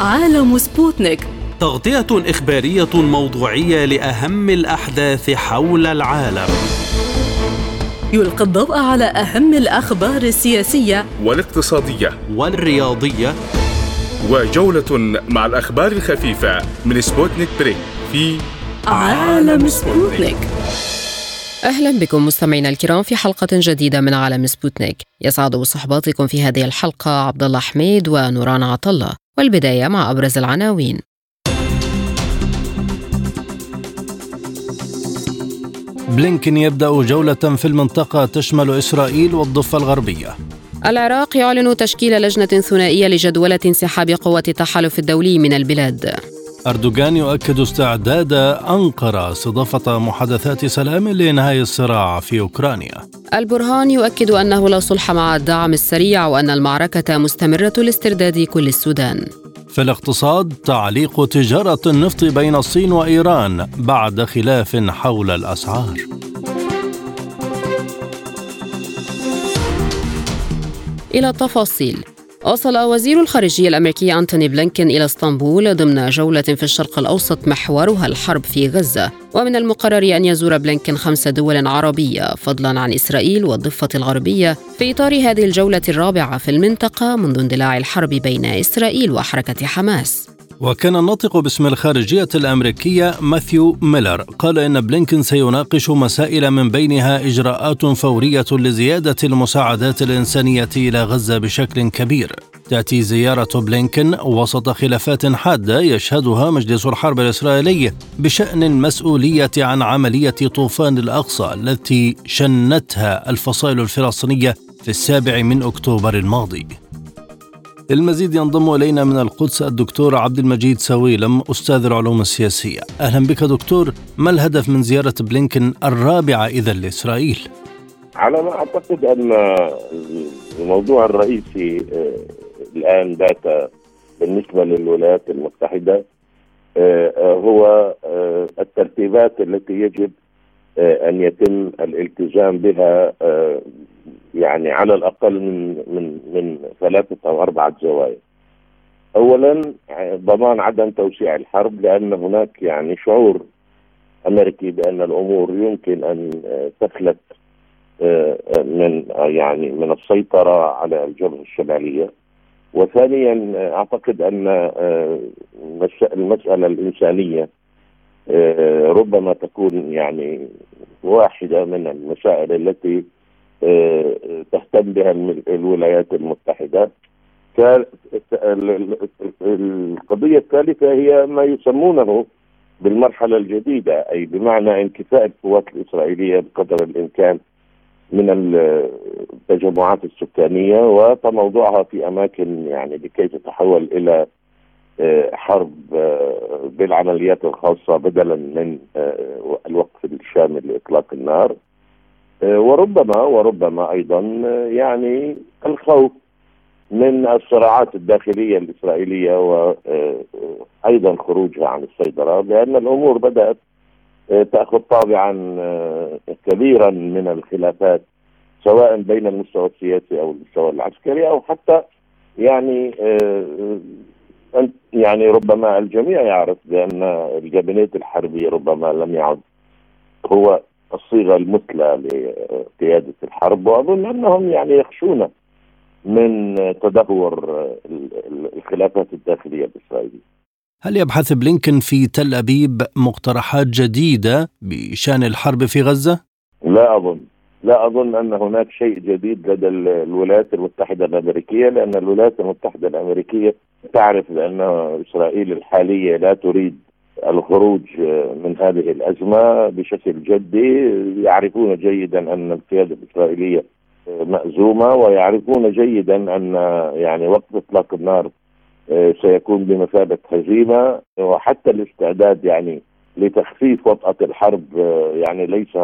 عالم سبوتنيك. تغطية إخبارية موضوعية لأهم الأحداث حول العالم. يلقي الضوء على أهم الأخبار السياسية. والاقتصادية. والرياضية. وجولة مع الأخبار الخفيفة من سبوتنيك بريك في عالم سبوتنيك. أهلا بكم مستمعينا الكرام في حلقة جديدة من عالم سبوتنيك. يسعد بصحبتكم في هذه الحلقة عبد الله حميد ونوران عطلة والبداية مع أبرز العناوين. بلينكن يبدأ جولة في المنطقة تشمل إسرائيل والضفة الغربية. العراق يعلن تشكيل لجنة ثنائية لجدولة انسحاب قوة التحالف الدولي من البلاد. أردوغان يؤكد استعداد أنقرة استضافة محادثات سلام لإنهاء الصراع في أوكرانيا. البرهان يؤكد أنه لا صلح مع الدعم السريع وأن المعركة مستمرة لاسترداد كل السودان. في الاقتصاد تعليق تجارة النفط بين الصين وإيران بعد خلاف حول الأسعار. إلى التفاصيل وصل وزير الخارجية الأمريكي أنتوني بلينكين إلى إسطنبول ضمن جولة في الشرق الأوسط محورها الحرب في غزة. ومن المقرر أن يزور بلينكين خمس دول عربية فضلا عن إسرائيل والضفة الغربية في إطار هذه الجولة الرابعة في المنطقة منذ اندلاع الحرب بين إسرائيل وحركة حماس. وكان الناطق باسم الخارجية الأمريكية ماثيو ميلر. قال إن بلينكن سيناقش مسائل من بينها إجراءات فورية لزيادة المساعدات الإنسانية إلى غزة بشكل كبير. تأتي زيارة بلينكن وسط خلافات حادة يشهدها مجلس الحرب الإسرائيلي بشأن المسؤولية عن عملية طوفان الأقصى التي شنتها الفصائل الفلسطينية في السابع من أكتوبر الماضي. للمزيد ينضم إلينا من القدس الدكتور عبد المجيد سويلم أستاذ العلوم السياسية. أهلا بك دكتور، ما الهدف من زيارة بلينكن الرابعة اذا لإسرائيل؟ على ما أعتقد أن الموضوع الرئيسي آه، الآن بات بالنسبة للولايات المتحدة آه، آه، هو الترتيبات التي يجب أن يتم الالتزام بها يعني على الأقل من من من ثلاثة أو أربعة زوايا. اولا ضمان عدم توسيع الحرب لأن هناك يعني شعور أمريكي بأن الأمور يمكن أن تفلت آه، من يعني من السيطرة على الجبهة الشمالية. وثانيا أعتقد أن آه، المسألة الإنسانية آه، ربما تكون يعني واحدة من المسائل التي تهتم بها الولايات المتحدة. القضية الثالثة هي ما يسمونه بالمرحلة الجديدة أي بمعنى انكفاء القوات الإسرائيلية بقدر الإمكان من التجمعات السكانية وتموضعها في أماكن يعني لكي تتحول إلى آه، حرب آه، بالعمليات الخاصة بدلا من آه، الوقف الشامل لإطلاق النار. وربما وربما أيضا آه، يعني الخوف من الصراعات الداخلية الإسرائيلية وأيضا آه، خروجها عن السيطرة لأن الأمور بدأت تأخذ طابعا كبيرا من الخلافات سواء بين المستوى السياسي أو المستوى العسكري أو حتى يعني يعني ربما الجميع يعرف بأن الكابينت الحربي ربما لم يعد هو الصيغة المثلى لقيادة الحرب وأظن أنهم يعني يخشون من تدهور الخلافات الداخلية الإسرائيلية. هل يبحث بلينكن في تل أبيب مقترحات جديدة بشأن الحرب في غزة؟ لا أظن لا أظن أن هناك شيء جديد لدى الولايات المتحدة الأمريكية لأن الولايات المتحدة الأمريكية تعرف بأن إسرائيل الحالية لا تريد الخروج من هذه الأزمة بشكل جدي يعرفون جيدا أن القيادة الإسرائيلية مأزومة ويعرفون جيدا أن يعني وقت إطلاق النار سيكون بمثابة هزيمة وحتى الاستعداد يعني لتخفيف وطأة الحرب يعني ليس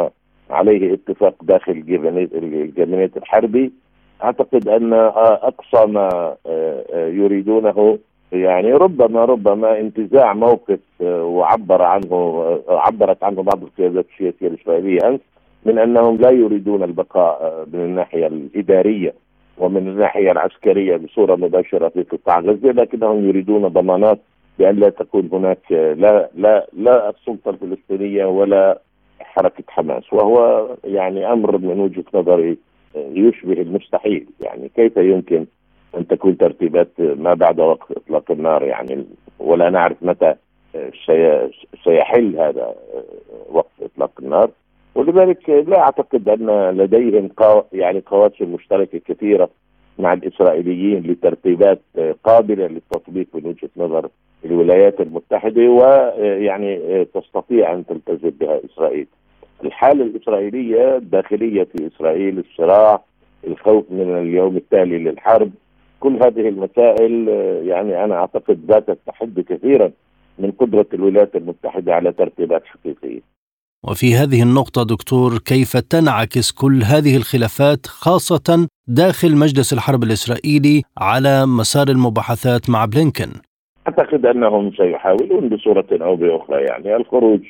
عليه اتفاق داخل الجابينيت الحربي. أعتقد أن أقصى ما يريدونه يعني ربما ربما انتزاع موقف آه، وعبر عنه آه، عبرت عنه بعض القيادات السياسية الإسرائيلية أمس من أنهم لا يريدون البقاء آه، من الناحية الإدارية ومن الناحية العسكرية بصورة مباشرة في قطاع غزة لكنهم يريدون ضمانات بأن لا تكون هناك لا لا لا السلطة الفلسطينية ولا حركة حماس. وهو يعني أمر من وجهة نظري يشبه المستحيل. يعني كيف يمكن أن تكون ترتيبات ما بعد وقت إطلاق النار يعني ولا نعرف متى سيحل هذا وقت إطلاق النار ولذلك لا أعتقد أن لديهم يعني قواسم مشتركة كثيرة مع الإسرائيليين لترتيبات قابلة للتطبيق من وجهة نظر الولايات المتحدة ويعني تستطيع أن تلتزم بها إسرائيل. الحالة الإسرائيلية الداخليه في إسرائيل الصراع الخوف من اليوم التالي للحرب كل هذه المسائل يعني أنا أعتقد ذات تحد كثيرا من قدرة الولايات المتحدة على ترتيبات حقيقية. وفي هذه النقطة دكتور كيف تنعكس كل هذه الخلافات خاصة داخل مجلس الحرب الإسرائيلي على مسار المباحثات مع بلينكن؟ أعتقد أنهم سيحاولون بصورة أو بأخرى يعني الخروج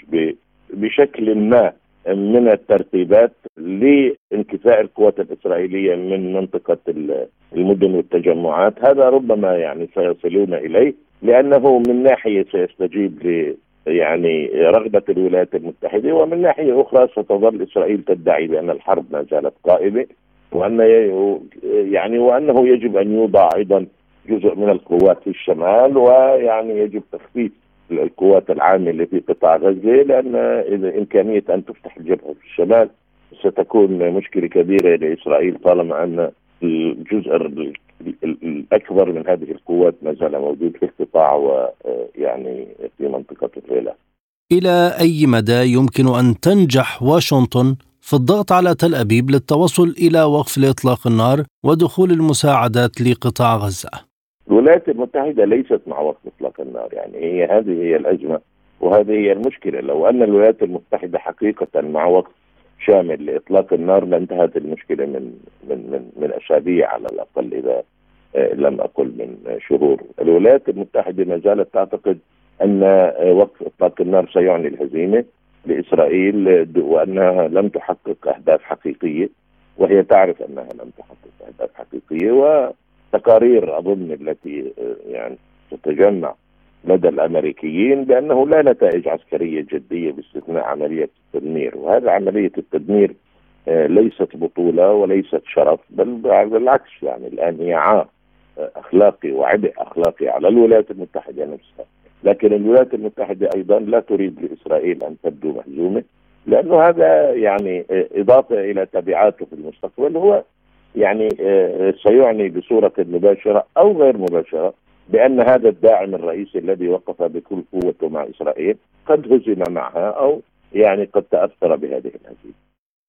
بشكل ما من الترتيبات لانكفاء القوات الإسرائيلية من منطقة المدن والتجمعات. هذا ربما يعني سيصلون إليه لأنه من ناحية سيستجيب يعني رغبة الولايات المتحدة ومن ناحية أخرى ستظل إسرائيل تدعي بأن الحرب ما زالت قائمة وأن يعني وأنه يجب أن يوضع أيضا جزء من القوات في الشمال ويعني يجب تخفيف القوات العاملة في قطاع غزة لأن إذا إمكانية أن تفتح الجبهة في الشمال ستكون مشكلة كبيرة لإسرائيل طالما أن الجزء الأكبر من هذه القوات ما زال موجود في القطاع ويعني في منطقة الغيلة. إلى أي مدى يمكن أن تنجح واشنطن في الضغط على تل أبيب للتوصل إلى وقف لإطلاق النار ودخول المساعدات لقطاع غزة؟ الولايات المتحدة ليست مع وقف إطلاق النار يعني هي هذه هي الازمه وهذه هي المشكلة لو أن الولايات المتحدة حقيقة مع وقف شامل لإطلاق النار لانتهت المشكلة من من من من أسابيع على الأقل إذا آه، لم أقل من شهور. الولايات المتحدة ما زالت تعتقد أن آه، وقف إطلاق النار سيعني الهزيمة لإسرائيل وأنها لم تحقق أهداف حقيقية وهي تعرف أنها لم تحقق أهداف حقيقية وتقارير أظن التي آه، يعني تتجمع لدى الأمريكيين بأنه لا نتائج عسكرية جدية باستثناء عملية التدمير وهذه عملية التدمير آه، ليست بطولة وليست شرف بل بالعكس يعني الآن هي عار آه، أخلاقي وعبء أخلاقي على الولايات المتحدة نفسها. لكن الولايات المتحدة أيضا لا تريد لإسرائيل أن تبدو مهزومة لأنه هذا يعني إضافة إلى تبعاته في المستقبل هو يعني سيعني بصورة مباشرة أو غير مباشرة بأن هذا الداعم الرئيسي الذي وقف بكل قوته مع إسرائيل قد هزم معها أو يعني قد تأثر بهذه الهزيمة.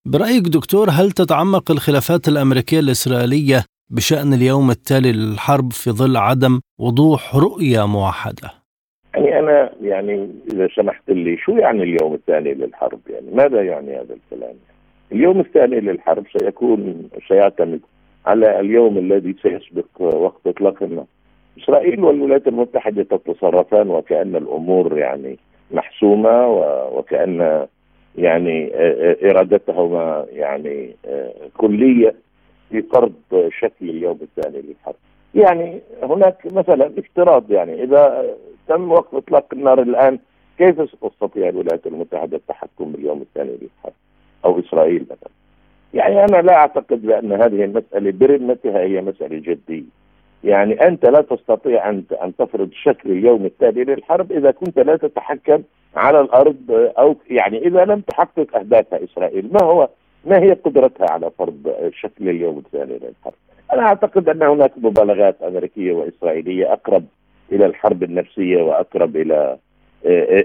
برأيك دكتور هل تتعمق الخلافات الأمريكية الإسرائيلية بشأن اليوم التالي للحرب في ظل عدم وضوح رؤية موحدة؟ يعني أنا يعني إذا سمحت لي شو يعني اليوم الثاني للحرب؟ يعني ماذا يعني هذا الكلام؟ اليوم الثاني للحرب سيكون سيعتمد على اليوم الذي سيسبق وقت إطلاق النار إسرائيل والولايات المتحدة تتصرفان وكأن الأمور يعني محسومة وكأن يعني إرادتهما يعني كلية في فرض شكل اليوم الثاني للحرب. يعني هناك مثلا افتراض يعني إذا تم وقف إطلاق النار الآن كيف ستستطيع الولايات المتحدة التحكم باليوم الثاني للحرب؟ أو إسرائيل مثلا. يعني أنا لا أعتقد بأن هذه المسألة برمتها هي مسألة جدية. يعني أنت لا تستطيع أن أن تفرض شكل اليوم التالي للحرب إذا كنت لا تتحكم على الأرض أو يعني إذا لم تحقق اهدافها إسرائيل ما هو ما هي قدرتها على فرض شكل اليوم الثاني للحرب؟ أنا أعتقد أن هناك مبالغات أمريكية وإسرائيلية أقرب إلى الحرب النفسية وأقرب إلى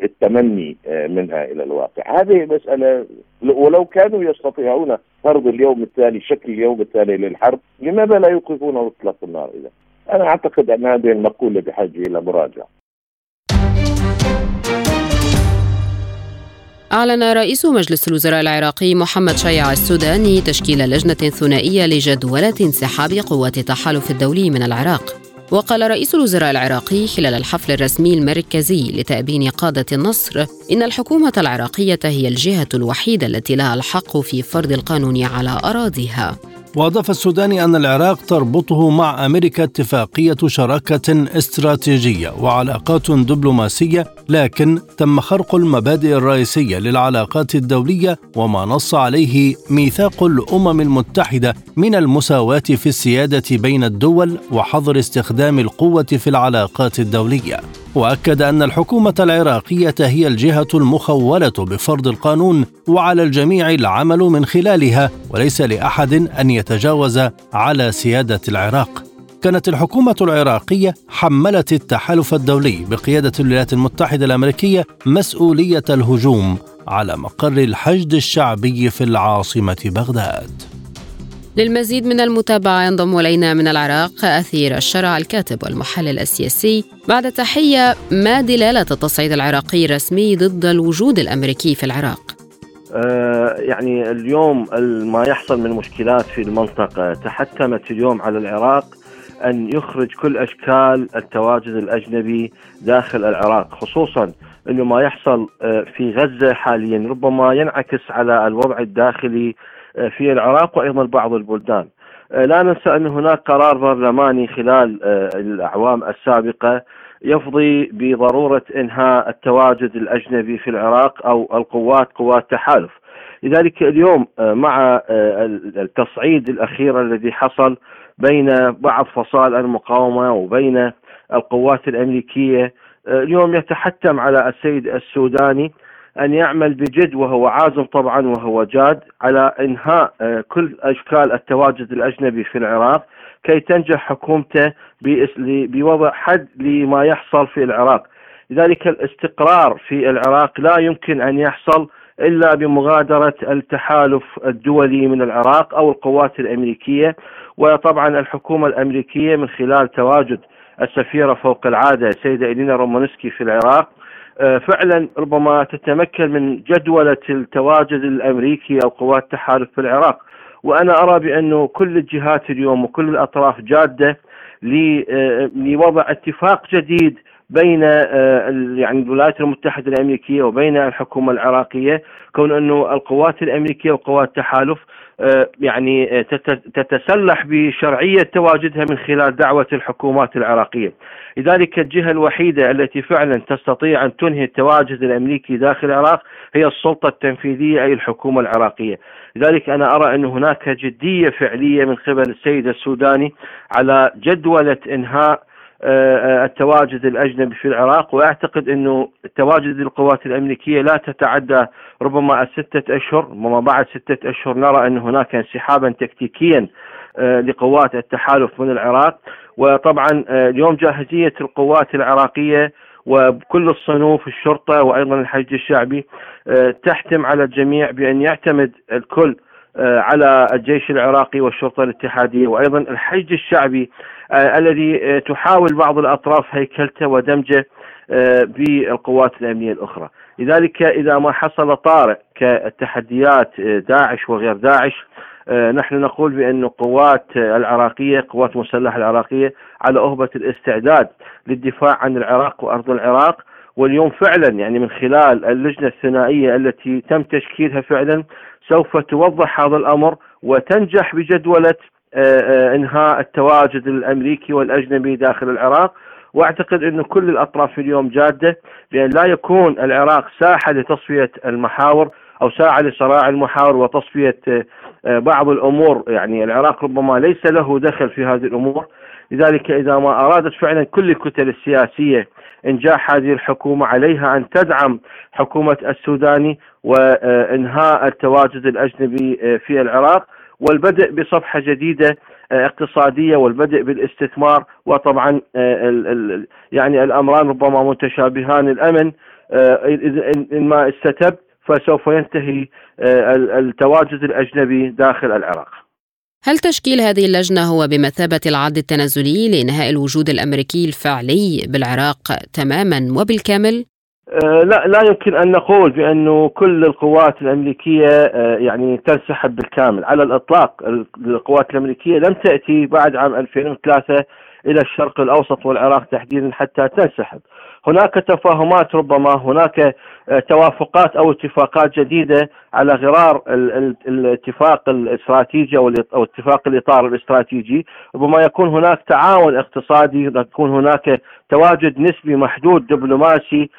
التمني آه، منها إلى الواقع، هذه مساله ولو كانوا يستطيعون فرض اليوم الثاني شكل اليوم الثاني للحرب، لماذا لا يوقفون إطلاق النار إذا؟ أنا أعتقد أن هذه المقولة بحاجة إلى مراجعة. أعلن رئيس مجلس الوزراء العراقي محمد شيع السوداني تشكيل لجنة ثنائية لجدولة انسحاب قوات التحالف الدولي من العراق. وقال رئيس الوزراء العراقي خلال الحفل الرسمي المركزي لتأبين قادة النصر إن الحكومة العراقية هي الجهة الوحيدة التي لها الحق في فرض القانون على أراضيها. وأضاف السوداني أن العراق تربطه مع أمريكا اتفاقية شراكة استراتيجية وعلاقات دبلوماسية لكن تم خرق المبادئ الرئيسية للعلاقات الدولية وما نص عليه ميثاق الأمم المتحدة من المساواة في السيادة بين الدول وحظر استخدام القوة في العلاقات الدولية. وأكد أن الحكومة العراقية هي الجهة المخولة بفرض القانون وعلى الجميع العمل من خلالها وليس لأحد أن يتجاوز على سيادة العراق كانت الحكومة العراقية حملت التحالف الدولي بقيادة الولايات المتحدة الأمريكية مسؤولية الهجوم على مقر الحشد الشعبي في العاصمة بغداد. للمزيد من المتابعة ينضم إلينا من العراق أثير الشرع الكاتب والمحلل السياسي بعد تحية ما دلالة التصعيد العراقي الرسمي ضد الوجود الأمريكي في العراق؟ آه يعني اليوم ما يحصل من مشكلات في المنطقة تحتمت اليوم على العراق أن يخرج كل أشكال التواجد الأجنبي داخل العراق خصوصا أنه ما يحصل آه، في غزة حاليا ربما ينعكس على الوضع الداخلي في العراق وأيضا بعض البلدان. آه، لا ننسى أن هناك قرار برلماني خلال آه، الأعوام السابقة يفضي بضرورة إنهاء التواجد الأجنبي في العراق أو القوات قوات تحالف. لذلك اليوم مع التصعيد الأخير الذي حصل بين بعض فصائل المقاومة وبين القوات الأمريكية اليوم يتحتم على السيد السوداني أن يعمل بجد وهو عازم طبعا وهو جاد على إنهاء آه، كل أشكال التواجد الأجنبي في العراق كي تنجح حكومته بوضع حد لما يحصل في العراق. لذلك الاستقرار في العراق لا يمكن أن يحصل إلا بمغادرة التحالف الدولي من العراق أو القوات الأمريكية وطبعا الحكومة الأمريكية من خلال تواجد السفيرة فوق العادة السيدة إلينا رومانسكي في العراق فعلا ربما تتمكن من جدولة التواجد الأمريكي أو قوات التحالف في العراق. وأنا أرى بأنه كل الجهات اليوم وكل الأطراف جادة آه، لوضع اتفاق جديد بين آه، يعني الولايات المتحدة الأمريكية وبين الحكومة العراقية كون أنه القوات الأمريكية وقوات التحالف آه، يعني آه، تتسلح بشرعية تواجدها من خلال دعوة الحكومات العراقية. لذلك الجهة الوحيدة التي فعلا تستطيع أن تنهي التواجد الأمريكي داخل العراق هي السلطة التنفيذية أي الحكومة العراقية. لذلك أنا أرى أن هناك جدية فعلية من قبل السيد السوداني على جدولة إنهاء آه، آه، التواجد الأجنبي في العراق وأعتقد أنه تواجد القوات الأمريكية لا تتعدى ربما الستة أشهر ربما بعد ستة أشهر نرى أن هناك انسحابا تكتيكيا آه، لقوات التحالف من العراق. وطبعا اليوم جاهزية القوات العراقية وكل الصنوف الشرطة وأيضا الحشد الشعبي تحتم على الجميع بأن يعتمد الكل على الجيش العراقي والشرطة الاتحادية وأيضا الحشد الشعبي آه، الذي آه، تحاول بعض الأطراف هيكلته ودمجه آه، بالقوات الأمنية الأخرى. لذلك إذا ما حصل طارئ كالتحديات داعش وغير داعش نحن نقول بأن القوات العراقية قوات مسلحة العراقية على أهبة الاستعداد للدفاع عن العراق وأرض العراق. واليوم فعلا يعني من خلال اللجنة الثنائية التي تم تشكيلها فعلا سوف توضح هذا الأمر وتنجح بجدولة آه، آه، إنهاء التواجد الأمريكي والأجنبي داخل العراق. واعتقد انه كل الأطراف اليوم جادة بان لا يكون العراق ساحة لتصفية المحاور أو ساحة لصراع المحاور وتصفية آه، بعض الأمور. يعني العراق ربما ليس له دخل في هذه الأمور. لذلك إذا ما أرادت فعلا كل الكتل السياسية إنجاح هذه الحكومة عليها أن تدعم حكومة السوداني وإنهاء التواجد الأجنبي في العراق والبدء بصفحة جديدة آه، اقتصاديه والبدء بالاستثمار وطبعا آه، يعني الأمران ربما متشابهان الأمن آه، إن ما استتب فسوف ينتهي التواجد الأجنبي داخل العراق. هل تشكيل هذه اللجنة هو بمثابة العد التنازلي لانهاء الوجود الأمريكي الفعلي بالعراق تماما وبالكامل؟ آه، لا لا يمكن أن نقول بانه كل القوات الأمريكية آه، يعني تنسحب بالكامل على الإطلاق القوات الأمريكية لم تأتي بعد عام 2003 إلى الشرق الأوسط والعراق تحديدا حتى تنسحب. هناك تفاهمات ربما هناك آه، توافقات أو اتفاقات جديدة على غرار الاتفاق الاستراتيجي أو اتفاق الإطار الاستراتيجي ربما يكون هناك تعاون اقتصادي يكون هناك تواجد نسبي محدود دبلوماسي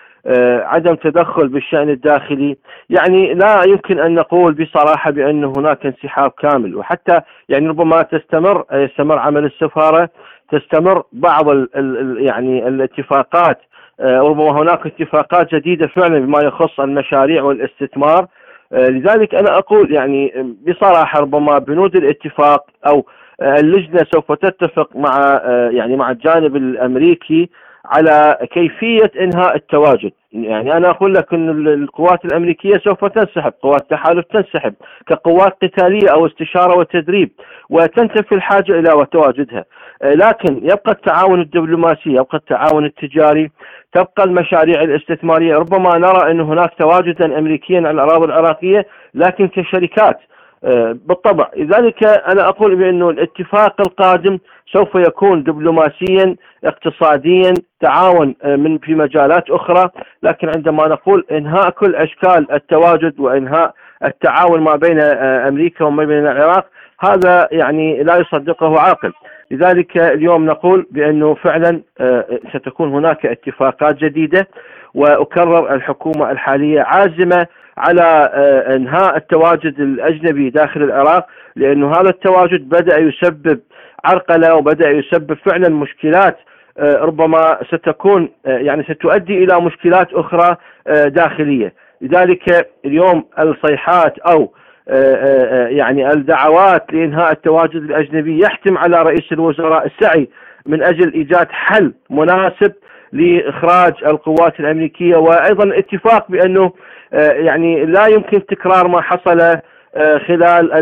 عدم تدخل بالشأن الداخلي. يعني لا يمكن أن نقول بصراحة بأن هناك انسحاب كامل. وحتى يعني ربما تستمر يستمر عمل السفارة تستمر بعض ال ال يعني الاتفاقات آه، ربما هناك اتفاقات جديدة فعلا بما يخص المشاريع والاستثمار. آه، لذلك أنا أقول يعني بصراحة ربما بنود الاتفاق أو اللجنة سوف تتفق مع يعني مع الجانب الأمريكي على كيفية إنهاء التواجد. يعني أنا أقول لك أن القوات الأمريكية سوف تنسحب قوات التحالف تنسحب كقوات قتالية أو استشارة وتدريب وتنتفي الحاجة إلى تواجدها آه، لكن يبقى التعاون الدبلوماسي يبقى التعاون التجاري تبقى المشاريع الاستثمارية. ربما نرى أن هناك تواجدا أمريكيا على الأراضي العراقية لكن كشركات بالطبع. لذلك أنا أقول بأنه الاتفاق القادم سوف يكون دبلوماسيا اقتصاديا تعاون آه، من في مجالات أخرى. لكن عندما نقول إنهاء كل أشكال التواجد وإنهاء التعاون ما بين آه، أمريكا وما بين العراق هذا يعني لا يصدقه عاقل. لذلك اليوم نقول بأنه فعلا ستكون هناك اتفاقات جديدة وأكرر الحكومة الحالية عازمة على آه، انهاء التواجد الأجنبي داخل العراق لأنه هذا التواجد بدأ يسبب عرقلة وبدأ يسبب فعلا مشكلات آه، ربما ستكون آه، يعني ستؤدي إلى مشكلات أخرى داخلية. لذلك اليوم الصيحات أو يعني الدعوات لإنهاء التواجد الأجنبي يحتم على رئيس الوزراء السعي من أجل إيجاد حل مناسب لإخراج القوات الأمريكية وأيضا الاتفاق بأنه آه، يعني لا يمكن تكرار ما حصل آه، خلال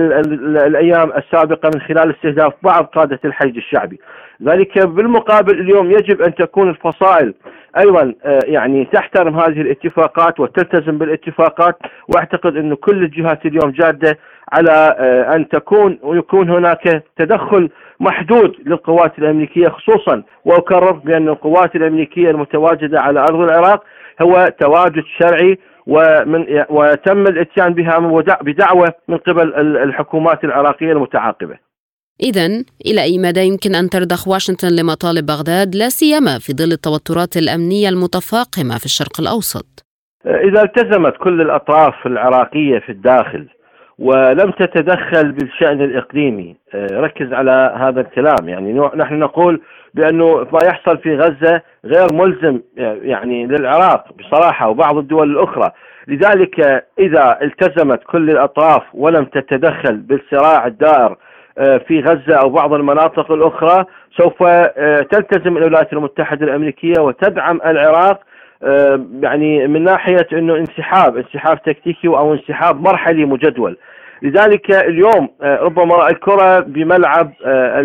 الأيام السابقة من خلال استهداف بعض قادة الحشد الشعبي. ذلك بالمقابل اليوم يجب أن تكون الفصائل أيضا آه، يعني تحترم هذه الاتفاقات وتلتزم بالاتفاقات وأعتقد انه كل الجهات اليوم جادة على أن تكون ويكون هناك تدخل محدود للقوات الأمريكية خصوصا وأكرر بأن القوات الأمريكية المتواجدة على أرض العراق هو تواجد شرعي ومن وتم الإتيان بها بدعوة من قبل الحكومات العراقية المتعاقبة. إذا إلى أي مدى يمكن أن ترضخ واشنطن لمطالب بغداد لا سيما في ظل التوترات الأمنية المتفاقمة في الشرق الأوسط؟ إذا التزمت كل الأطراف العراقية في الداخل ولم تتدخل بالشأن الإقليمي. ركز على هذا الكلام. يعني نحن نقول بأنه ما يحصل في غزة غير ملزم يعني للعراق بصراحة وبعض الدول الأخرى. لذلك إذا التزمت كل الأطراف ولم تتدخل بالصراع الدائر آه، في غزة أو بعض المناطق الأخرى سوف آه، تلتزم الولايات المتحدة الأمريكية وتدعم العراق آه، يعني من ناحية أنه انسحاب انسحاب تكتيكي أو انسحاب مرحلي مجدول. لذلك اليوم آه، ربما الكرة بملعب آه،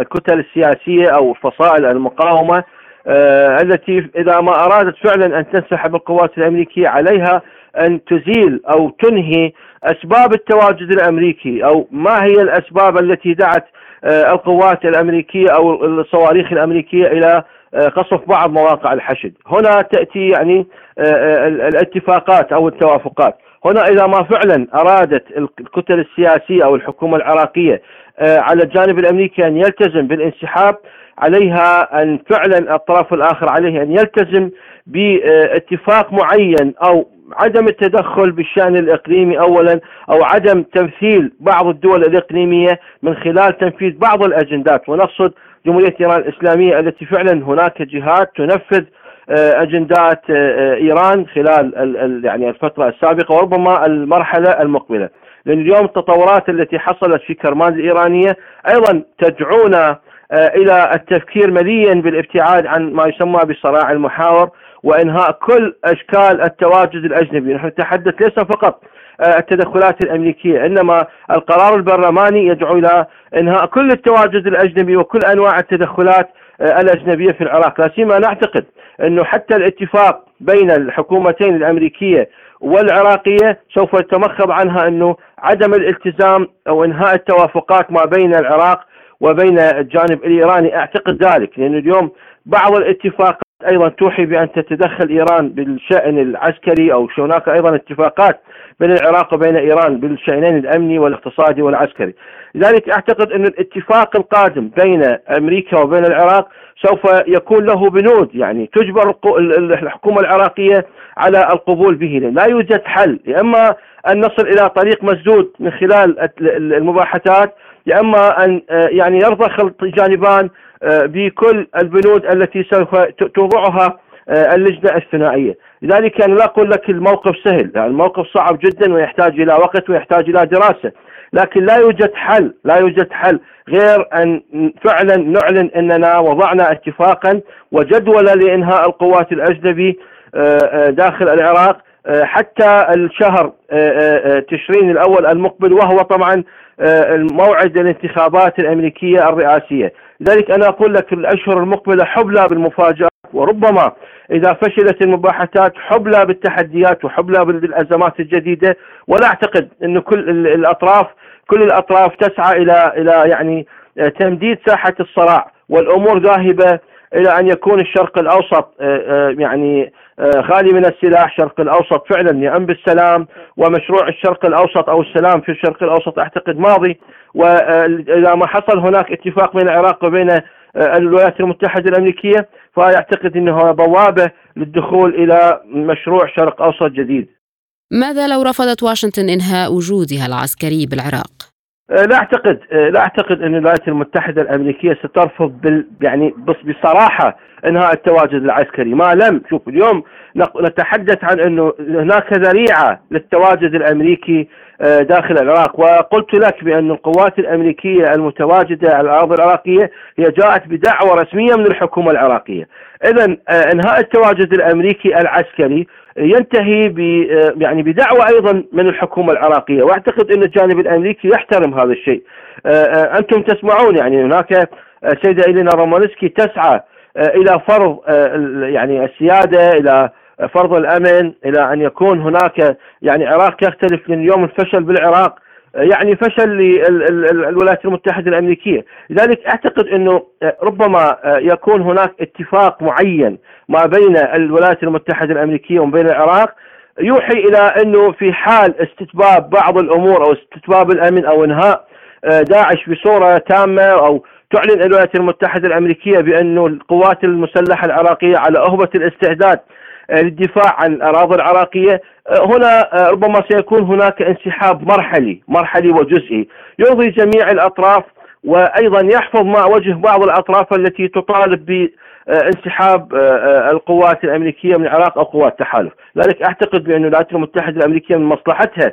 الكتل السياسية أو فصائل المقاومة آه، التي إذا ما أرادت فعلا أن تنسحب القوات الأمريكية عليها أن تزيل أو تنهي أسباب التواجد الأمريكي أو ما هي الأسباب التي دعت القوات الأمريكية أو الصواريخ الأمريكية إلى قصف بعض مواقع الحشد. هنا تأتي يعني الاتفاقات أو التوافقات. هنا إذا ما فعلا أرادت الكتل السياسية أو الحكومة العراقية آه، على الجانب الأمريكي أن يلتزم بالانسحاب عليها أن فعلا الطرف الآخر عليه أن يلتزم باتفاق معين أو عدم التدخل بالشأن الإقليمي أولا أو عدم تمثيل بعض الدول الإقليمية من خلال تنفيذ بعض الأجندات. ونقصد جمهورية إيران الإسلامية التي فعلا هناك جهات تنفذ أجندات آه، آه، إيران خلال يعني الفترة السابقة وربما المرحلة المقبلة. لأن اليوم التطورات التي حصلت في كرمان الايرانيه أيضا تدعونا إلى التفكير مليا بالابتعاد عن ما يسمى بصراع المحاور وإنهاء كل أشكال التواجد الأجنبي، نحن نتحدث ليس فقط التدخلات الأمريكية إنما القرار البرلماني يدعو إلى إنهاء كل التواجد الأجنبي وكل أنواع التدخلات الأجنبية في العراق، لا سيما نعتقد أنه حتى الاتفاق بين الحكومتين الأمريكية والعراقية سوف يتمخض عنها أنه عدم الالتزام أو إنهاء التوافقات ما بين العراق وبين الجانب الإيراني أعتقد ذلك لأنه اليوم بعض الاتفاقات أيضا توحي بأن تتدخل إيران بالشأن العسكري أو هناك أيضا اتفاقات بين العراق وبين إيران بالشأنين الأمني والاقتصادي والعسكري. لذلك أعتقد أن الاتفاق القادم بين أمريكا وبين العراق سوف يكون له بنود يعني تجبر الحكومة العراقية على القبول به. لا يوجد حل. يا إما أن نصل إلى طريق مسدود من خلال المباحثات يا إما أن يعني يرضخ الجانبان آه، بكل البنود التي سوف توضعها آه، اللجنة الثنائية، لذلك أنا لا أقول لك الموقف سهل، الموقف صعب جدا ويحتاج إلى وقت ويحتاج إلى دراسة، لكن لا يوجد حل، لا يوجد حل غير أن فعلا نعلن أننا وضعنا اتفاقا وجدولا لإنهاء القوات الأجنبي آه، داخل العراق حتى الشهر تشرين الأول المقبل وهو طبعا موعد الانتخابات الأمريكية الرئاسية، لذلك أنا أقول لك الأشهر المقبلة حبلى بالمفاجآت وربما إذا فشلت المباحثات حبلى بالتحديات وحبلى بالأزمات الجديدة. ولا أعتقد انه كل الأطراف كل الأطراف تسعى إلى إلى يعني تمديد ساحة الصراع والأمور ذاهبة إلى أن يكون الشرق الأوسط آه، آه، يعني آه، خالي من السلاح شرق الأوسط فعلا يأم بالسلام ومشروع الشرق الأوسط أو السلام في الشرق الأوسط أعتقد ماضي واذا ما حصل هناك اتفاق بين العراق وبين الولايات المتحدة الأمريكية فأعتقد إنه بوابة للدخول إلى مشروع شرق أوسط جديد. ماذا لو رفضت واشنطن إنهاء وجودها العسكري بالعراق؟ آه، لا أعتقد آه، لا أعتقد أن الولايات المتحدة الأمريكية سترفض بال يعني بصراحة إنهاء التواجد العسكري. ما لم شوف اليوم نتحدث عن أنه هناك ذريعة للتواجد الأمريكي آه، داخل العراق. وقلت لك بأن القوات الأمريكية المتواجدة على الاراضي العراقية هي جاءت بدعوة رسمية من الحكومة العراقية. اذا إنهاء التواجد الأمريكي العسكري ينتهي ب يعني بدعوة أيضا من الحكومة العراقية. وأعتقد أن الجانب الأمريكي يحترم هذا الشيء. آه، آه، أنتم تسمعون يعني هناك السيده إلينا رومانسكي تسعى آه، إلى فرض يعني السيادة إلى فرض الأمن إلى أن يكون هناك يعني عراق يختلف من يوم الفشل بالعراق يعني فشل للولايات المتحدة الأمريكية، لذلك أعتقد أنه ربما يكون هناك اتفاق معين ما بين الولايات المتحدة الأمريكية وبين العراق يوحي إلى أنه في حال استتباب بعض الأمور أو استتباب الأمن أو إنهاء داعش بصورة تامة أو تعلن الولايات المتحدة الأمريكية بأنه القوات المسلحة العراقية على أهبة الاستعداد للدفاع عن الأراضي العراقية هنا ربما سيكون هناك انسحاب مرحلي مرحلي وجزئي. يرضي جميع الأطراف وأيضا يحفظ مع وجه بعض الأطراف التي تطالب بانسحاب القوات الأمريكية من العراق أو قوات التحالف، لذلك أعتقد بأن الولايات المتحدة الأمريكية من مصلحتها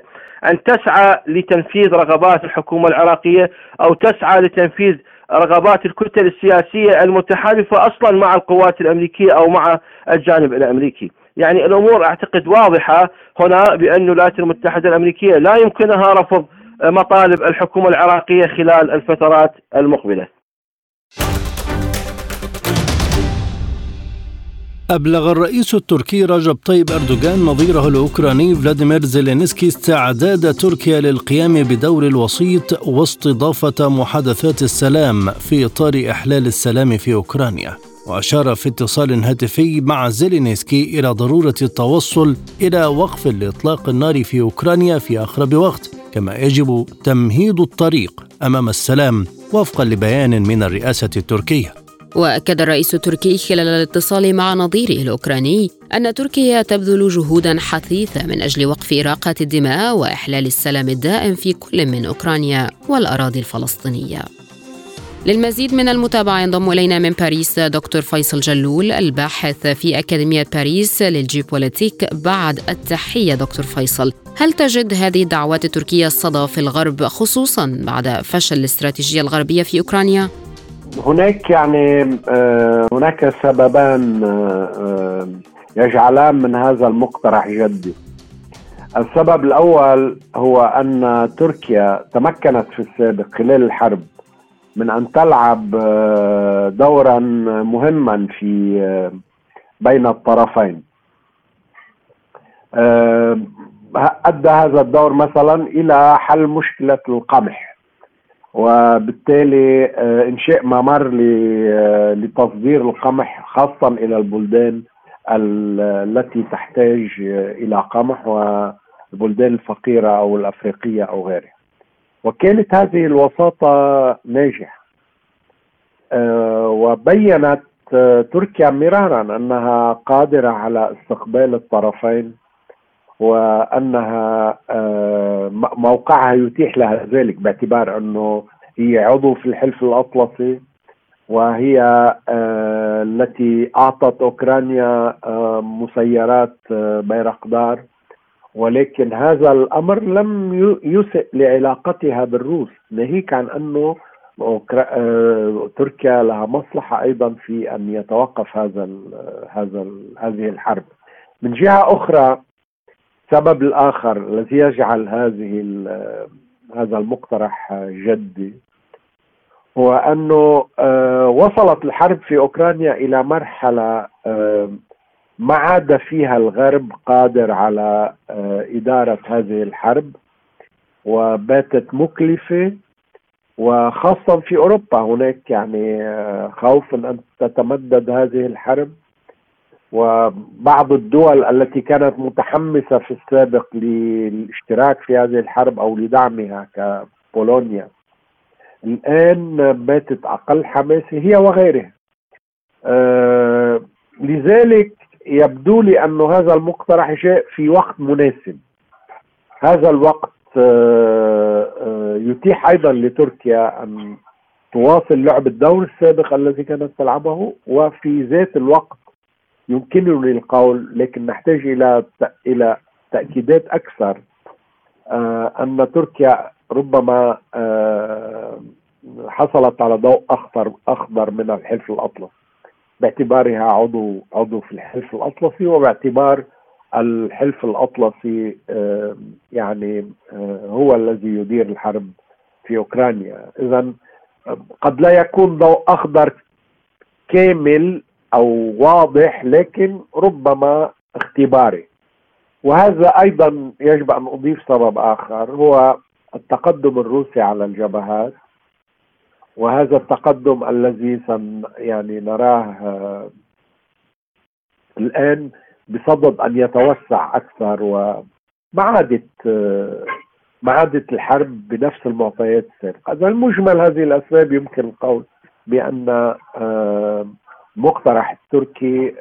أن تسعى لتنفيذ رغبات الحكومة العراقية أو تسعى لتنفيذ رغبات الكتل السياسية المتحالفة أصلا مع القوات الأمريكية أو مع الجانب الأمريكي. يعني الأمور أعتقد واضحة هنا بأن الولايات المتحدة الأمريكية لا يمكنها رفض مطالب الحكومة العراقية خلال الفترات المقبلة. أبلغ الرئيس التركي رجب طيب أردوغان نظيره الأوكراني فلاديمير زيلينسكي استعداد تركيا للقيام بدور الوسيط واستضافة محادثات السلام في إطار إحلال السلام في أوكرانيا وأشار في اتصال هاتفي مع زيلينسكي إلى ضرورة التوصل إلى وقف لإطلاق النار في أوكرانيا في أقرب وقت كما يجب تمهيد الطريق أمام السلام وفقا لبيان من الرئاسة التركية. وأكد الرئيس التركي خلال الاتصال مع نظيره الأوكراني أن تركيا تبذل جهودا حثيثة من أجل وقف اراقه الدماء وإحلال السلام الدائم في كل من أوكرانيا والأراضي الفلسطينية. للمزيد من المتابعة ينضم إلينا من باريس دكتور فيصل جلول الباحث في أكاديمية باريس للجيوبوليتيك بعد التحية دكتور فيصل هل تجد هذه الدعوات التركية الصدى في الغرب خصوصا بعد فشل الاستراتيجية الغربية في أوكرانيا؟ هناك يعني آه، هناك سببان آه، آه، يجعلان من هذا المقترح جدي السبب الأول هو أن تركيا تمكنت في السابق خلال الحرب من أن تلعب دورا مهما في بين الطرفين أدى هذا الدور مثلا إلى حل مشكلة القمح وبالتالي انشاء ممر لتصدير القمح خاصه إلى البلدان التي تحتاج إلى قمح والبلدان الفقيرة أو الأفريقية أو غيرها. وكانت هذه الوساطة ناجحة. وبينت تركيا مرارا أنها قادرة على استقبال الطرفين وأنها آه، موقعها يتيح لها ذلك باعتبار أنه هي عضو في الحلف الأطلسي وهي آه، التي أعطت أوكرانيا آه، مسيرات بيرقدار ولكن هذا الأمر لم يسئ لعلاقتها بالروس. ناهيك عن أنه تركيا لها مصلحة أيضا في أن يتوقف هذا هذا هذه الحرب. من جهة أخرى السبب الآخر الذي يجعل هذه هذا المقترح جدي هو أنه آه، وصلت الحرب في أوكرانيا إلى مرحلة آه، ما عاد فيها الغرب قادر على آه، إدارة هذه الحرب وباتت مكلفة وخاصة في أوروبا هناك يعني خوف أن تتمدد هذه الحرب. وبعض الدول التي كانت متحمسة في السابق للاشتراك في هذه الحرب أو لدعمها كبولونيا الآن باتت أقل حماسة هي وغيرها. آه لذلك يبدو لي أن هذا المقترح جاء في وقت مناسب. هذا الوقت آه آه يتيح أيضا لتركيا أن تواصل لعب الدور السابق الذي كانت تلعبه وفي ذات الوقت يمكنني القول لكن نحتاج إلى إلى تأكيدات أكثر آه أن تركيا ربما حصلت على ضوء اخضر أخضر من الحلف الاطلسي باعتبارها عضو عضو في الحلف الأطلسي وباعتبار الحلف الأطلسي يعني هو الذي يدير الحرب في أوكرانيا. إذا قد لا يكون ضوء أخضر كامل أو واضح لكن ربما اختباري. وهذا أيضا يجب أن أضيف سبب آخر هو التقدم الروسي على الجبهات. وهذا التقدم الذي سن يعني نراه آه، الآن بصدد أن يتوسع أكثر وما عادت آه، ما عادت الحرب بنفس المعطيات السابقة، إذا المجمل هذه الأسباب يمكن القول بأن آه، مقترح التركي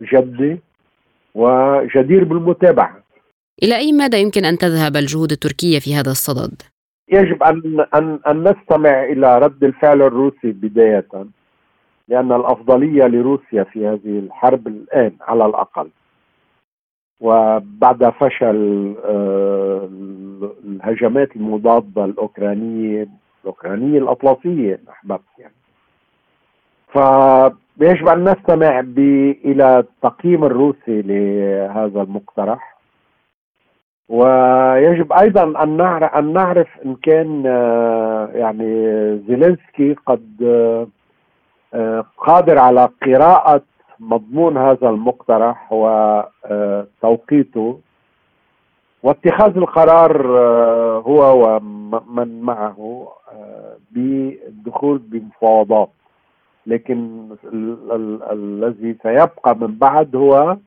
جدي وجدير بالمتابعة إلى أي مدى يمكن أن تذهب الجهود التركية في هذا الصدد؟ يجب أن, أن, أن نستمع إلى رد الفعل الروسي بداية لأن الأفضلية لروسيا في هذه الحرب الآن على الأقل. وبعد فشل آه، الهجمات المضادة الأوكرانية الأوكرانية الأطلسية أحببت يعني. فيجب أن نستمع إلى التقييم الروسي لهذا المقترح. ويجب أيضا أن نعرف أن نعرف إن كان آه، يعني زيلينسكي قد آه، قادر على قراءة مضمون هذا المقترح وتوقيته واتخاذ القرار آه، هو ومن معه بالدخول بمفاوضات. لكن الذي سيبقى من بعد هو آه،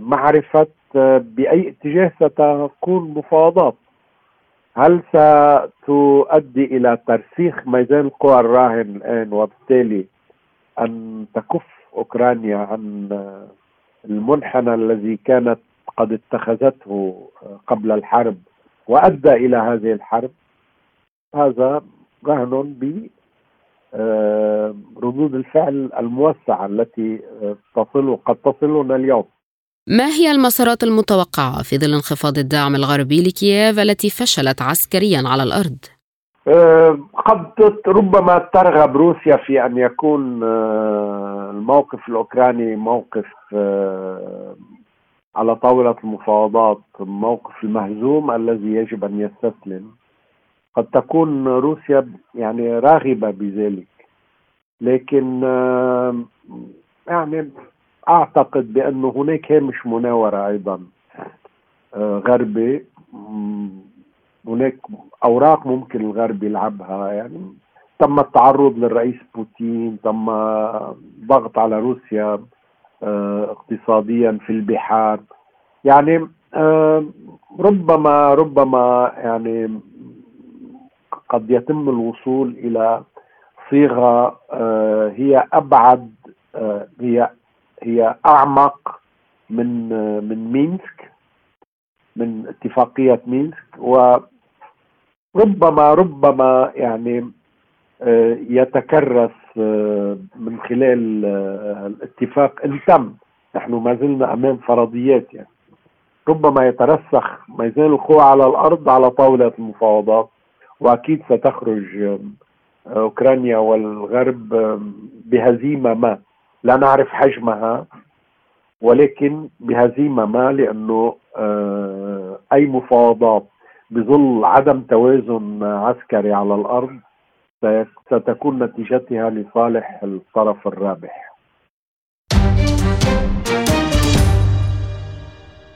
معرفة آه، بأي اتجاه ستكون مفاوضات. هل ستؤدي إلى ترسيخ ميزان القوى الراهن الآن وبالتالي أن تكف أوكرانيا عن آه، المنحنى الذي كانت قد اتخذته قبل الحرب وأدى إلى هذه الحرب؟ هذا رهن آه، ردود الفعل الموسعة التي آه، تصل قد تصلنا اليوم ما هي المسارات المتوقعة في ظل انخفاض الدعم الغربي لكييف التي فشلت عسكريا على الأرض؟ آه، قد ربما ترغب روسيا في أن يكون الموقف الأوكراني موقف على طاولة المفاوضات موقف المهزوم الذي يجب أن يستسلم قد تكون روسيا يعني راغبة بذلك. لكن يعني أعتقد بأن هناك هامش مناورة أيضا آه، غربي. هناك أوراق ممكن الغرب يلعبها يعني تم التعرض للرئيس بوتين تم ضغط على روسيا آه، اقتصاديا في البحار. يعني ربما ربما يعني قد يتم الوصول إلى صيغة آه، هي أبعد هي هي أعمق من من مينسك من اتفاقية مينسك وربما ربما يعني آه، يتكرس آه، من خلال آه، الاتفاق إن تم. نحن ما زلنا أمام فرضيات يعني. ربما يترسخ ميزان القوى على الأرض على طاولة المفاوضات. وأكيد ستخرج أوكرانيا والغرب بهزيمة ما. لا نعرف حجمها ولكن بهزيمة ما لأنه أي مفاوضات بظل عدم توازن عسكري على الأرض ستكون نتيجتها لصالح الطرف الرابح.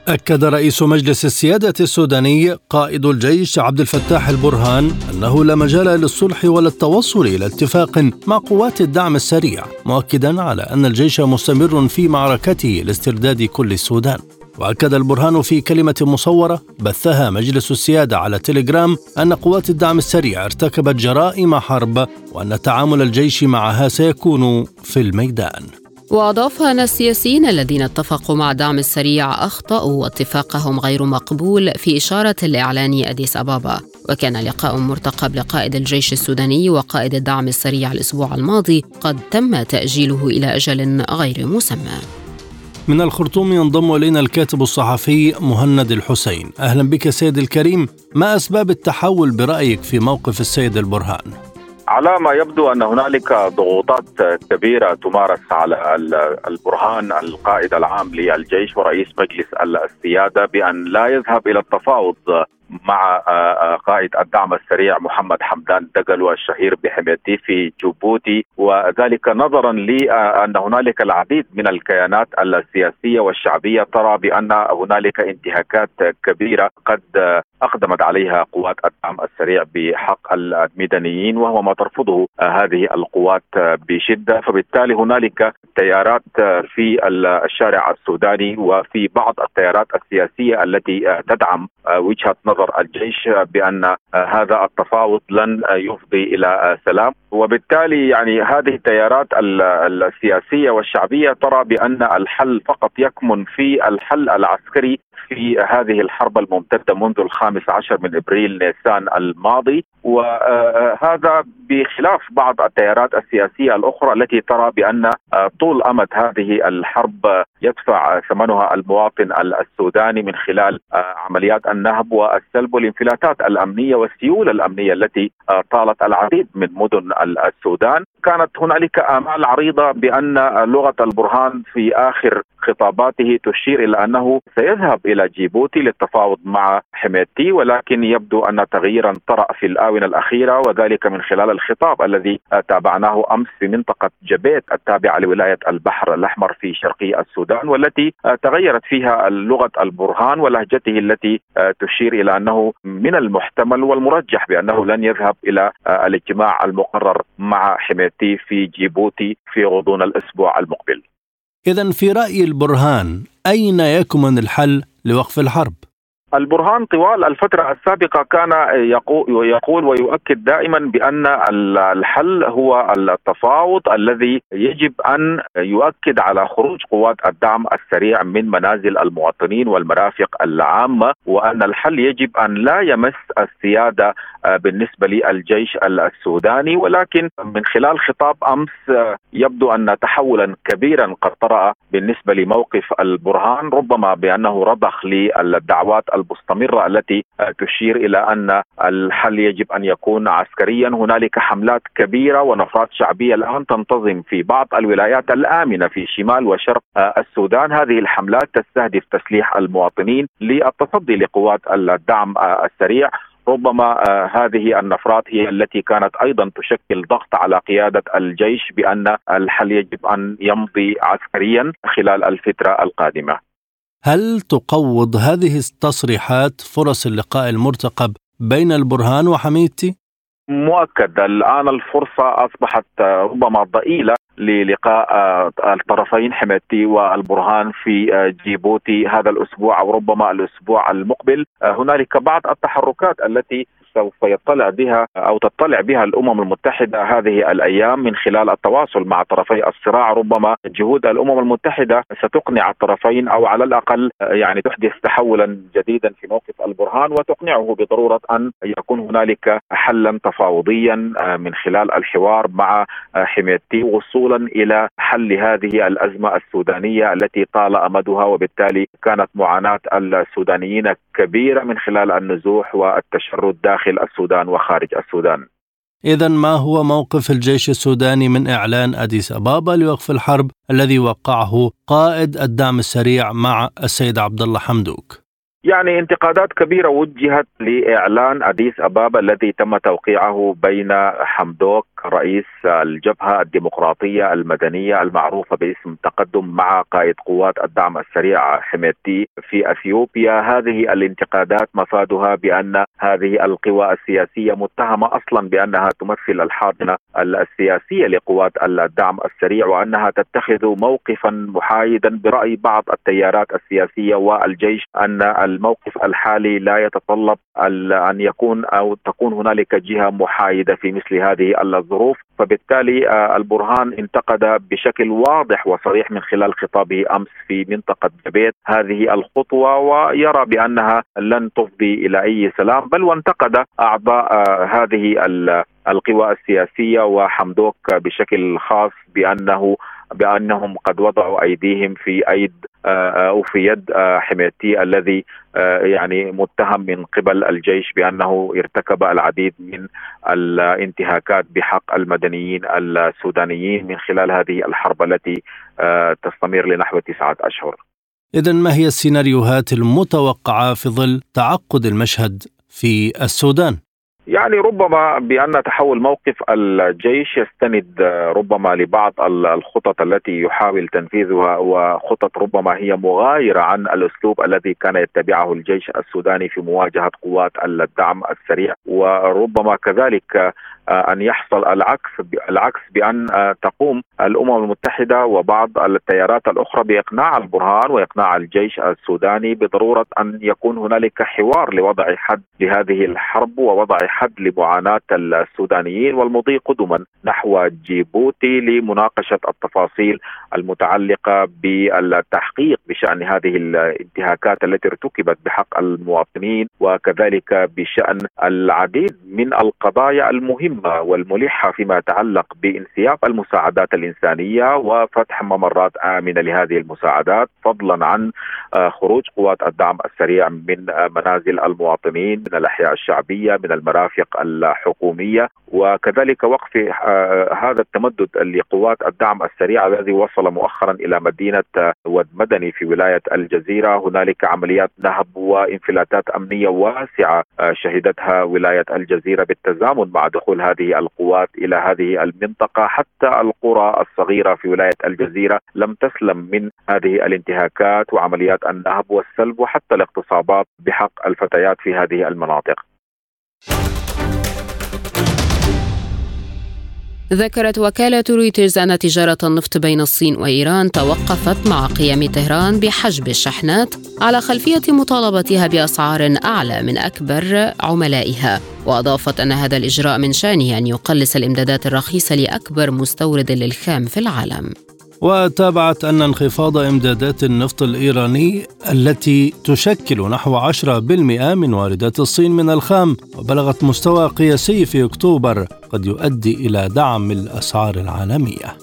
أكد رئيس مجلس السيادة السوداني قائد الجيش عبد الفتاح البرهان أنه لا مجال للصلح ولا التوصل إلى اتفاق مع قوات الدعم السريع مؤكدا على أن الجيش مستمر في معركته لاسترداد كل السودان. وأكد البرهان في كلمة مصورة بثها مجلس السيادة على تليجرام أن قوات الدعم السريع ارتكبت جرائم حرب وأن تعامل الجيش معها سيكون في الميدان. وأضاف أن السياسيين الذين اتفقوا مع دعم السريع أخطأوا واتفاقهم غير مقبول في إشارة الإعلان أديس أبابا. وكان لقاء مرتقب لقائد الجيش السوداني وقائد الدعم السريع الأسبوع الماضي قد تم تأجيله إلى أجل غير مسمى. من الخرطوم ينضم إلينا الكاتب الصحفي مهند الحسين. أهلا بك سيد الكريم ما أسباب التحول برأيك في موقف السيد البرهان؟ على ما يبدو أن هنالك ضغوطات كبيرة تمارس على البرهان القائد العام للجيش ورئيس مجلس السيادة بأن لا يذهب إلى التفاوض. مع آه، آه، قائد الدعم السريع محمد حمدان دقلو الشهير بحميتي في جيبوتي. وذلك نظرا لأن هنالك العديد من الكيانات السياسية والشعبية ترى بأن هنالك انتهاكات كبيرة قد أقدمت عليها قوات الدعم السريع بحق المدنيين وهو ما ترفضه هذه القوات بشدة. فبالتالي هنالك تيارات في الشارع السوداني وفي بعض التيارات السياسية التي تدعم وجهة نظر الجيش بأن هذا التفاوض لن يفضي إلى سلام. وبالتالي يعني هذه التيارات السياسية والشعبية ترى بأن الحل فقط يكمن في الحل العسكري في هذه الحرب الممتدة منذ الخامس عشر من إبريل نيسان الماضي. وهذا بخلاف بعض التيارات السياسية الأخرى التي ترى بأن طول أمد هذه الحرب يدفع ثمنها المواطن السوداني من خلال عمليات النهب والسلب والانفلاتات الأمنية والسيولة الأمنية التي طالت العديد من مدن السودان. كانت هنالك آمال عريضة بأن لغة البرهان في آخر خطاباته تشير إلى أنه سيذهب إلى جيبوتي للتفاوض مع حميتي ولكن يبدو أن تغييرا طرأ في الآونة الأخيرة وذلك من خلال الخطاب الذي تابعناه أمس في منطقة جبيت التابعة لولاية البحر الأحمر في شرقي السودان والتي تغيرت فيها لغة البرهان ولهجته التي تشير إلى أنه من المحتمل والمرجح بأنه لن يذهب إلى الاجتماع المقرر مع حميتي في جيبوتي في غضون الأسبوع المقبل إذا في رأي البرهان أين يكمن الحل لوقف الحرب؟ البرهان طوال الفترة السابقة كان يقول ويؤكد دائما بأن الحل هو التفاوض الذي يجب أن يؤكد على خروج قوات الدعم السريع من منازل المواطنين والمرافق العامة وأن الحل يجب أن لا يمس السيادة بالنسبة للجيش السوداني. ولكن من خلال خطاب أمس يبدو أن تحولا كبيرا قد طرأ بالنسبة لموقف البرهان ربما بأنه رضخ للدعوات المستمرة التي تشير إلى أن الحل يجب أن يكون عسكريا، هنالك حملات كبيرة ونفرات شعبية الآن تنتظم في بعض الولايات الآمنة في شمال وشرق السودان، هذه الحملات تستهدف تسليح المواطنين للتصدي لقوات الدعم السريع. ربما هذه النفرات هي التي كانت أيضا تشكل ضغط على قيادة الجيش بأن الحل يجب أن يمضي عسكريا خلال الفترة القادمة. هل تقوض هذه التصريحات فرص اللقاء المرتقب بين البرهان وحميدتي؟ مؤكد الآن الفرصة أصبحت ربما ضئيلة للقاء الطرفين حميدتي والبرهان في جيبوتي هذا الأسبوع أو ربما الأسبوع المقبل. هنالك بعض التحركات التي سوف يطلع بها أو تطلع بها الأمم المتحدة هذه الأيام من خلال التواصل مع طرفي الصراع. ربما جهود الأمم المتحدة ستقنع الطرفين أو على الأقل يعني تحدث تحولا جديدا في موقف البرهان وتقنعه بضرورة أن يكون هنالك حلا تفاوضيا من خلال الحوار مع حميتي وصولا إلى حل هذه الأزمة السودانية التي طال أمدها. وبالتالي كانت معاناة السودانيين كبيرة من خلال النزوح والتشرد داخل السودان وخارج السودان. إذا ما هو موقف الجيش السوداني من إعلان أديس أبابا لوقف الحرب الذي وقعه قائد الدعم السريع مع السيد عبد الله حمدوك؟ يعني انتقادات كبيرة وجهت لإعلان أديس أبابا الذي تم توقيعه بين حمدوك رئيس الجبهة الديمقراطية المدنية المعروفة باسم تقدم مع قائد قوات الدعم السريع حميتي في أثيوبيا. هذه الانتقادات مفادها بأن هذه القوى السياسية متهمة أصلا بأنها تمثل الحاضنة السياسية لقوات الدعم السريع وأنها تتخذ موقفا محايدا برأي بعض التيارات السياسية والجيش أن الموقف الحالي لا يتطلب أن يكون أو تكون هنالك جهة محايدة في مثل هذه الظروف. فبالتالي آه، البرهان انتقد بشكل واضح وصريح من خلال خطابه أمس في منطقة جبيت. هذه الخطوة ويرى بأنها لن تفضي إلى أي سلام بل وانتقد أعضاء آه، هذه القوى السياسية وحمدوك بشكل خاص بأنه بأنهم قد وضعوا أيديهم في أيد آه، أو في يد حميتي الذي يعني متهم من قبل الجيش بأنه ارتكب العديد من الانتهاكات بحق المدنيين السودانيين من خلال هذه الحرب التي آه، تستمر لنحو تسعة أشهر. اذا ما هي السيناريوهات المتوقعة في ظل تعقد المشهد في السودان؟ يعني ربما بأن تحول موقف الجيش يستند ربما لبعض الخطط التي يحاول تنفيذها وخطط ربما هي مغايرة عن الأسلوب الذي كان يتبعه الجيش السوداني في مواجهة قوات الدعم السريع. وربما كذلك آه، أن يحصل العكس العكس بأن آه، تقوم الأمم المتحدة وبعض التيارات الأخرى بإقناع البرهان وإقناع الجيش السوداني بضرورة أن يكون هنالك حوار لوضع حد لهذه الحرب ووضع حد لمعاناة السودانيين والمضي قدما نحو جيبوتي لمناقشة التفاصيل المتعلقة بالتحقيق بشأن هذه الانتهاكات التي ارتكبت بحق المواطنين وكذلك بشأن العديد من القضايا المهمة المهمه والملحة فيما يتعلق بانسياب المساعدات الإنسانية وفتح ممرات آمنة لهذه المساعدات فضلا عن آه، خروج قوات الدعم السريع من آه، منازل المواطنين من الأحياء الشعبية من المرافق الحكومية. وكذلك وقف آه، هذا التمدد لقوات الدعم السريع الذي وصل مؤخرا إلى مدينة ود مدني في ولاية الجزيرة. هنالك عمليات نهب وإنفلاتات أمنية واسعة شهدتها ولاية الجزيرة بالتزامن مع دخول هذه القوات إلى هذه المنطقة حتى القرى الصغيرة في ولاية الجزيرة لم تسلم من هذه الانتهاكات وعمليات النهب والسلب وحتى الاغتصابات بحق الفتيات في هذه المناطق. ذكرت وكالة رويترز أن تجارة النفط بين الصين وإيران توقفت مع قيام طهران بحجب الشحنات على خلفية مطالبتها بأسعار أعلى من أكبر عملائها. وأضافت أن هذا الإجراء من شأنه أن يقلص الإمدادات الرخيصة لأكبر مستورد للخام في العالم. وتابعت أن انخفاض إمدادات النفط الإيراني التي تشكل نحو 10% من واردات الصين من الخام وبلغت مستوى قياسي في أكتوبر قد يؤدي إلى دعم الأسعار العالمية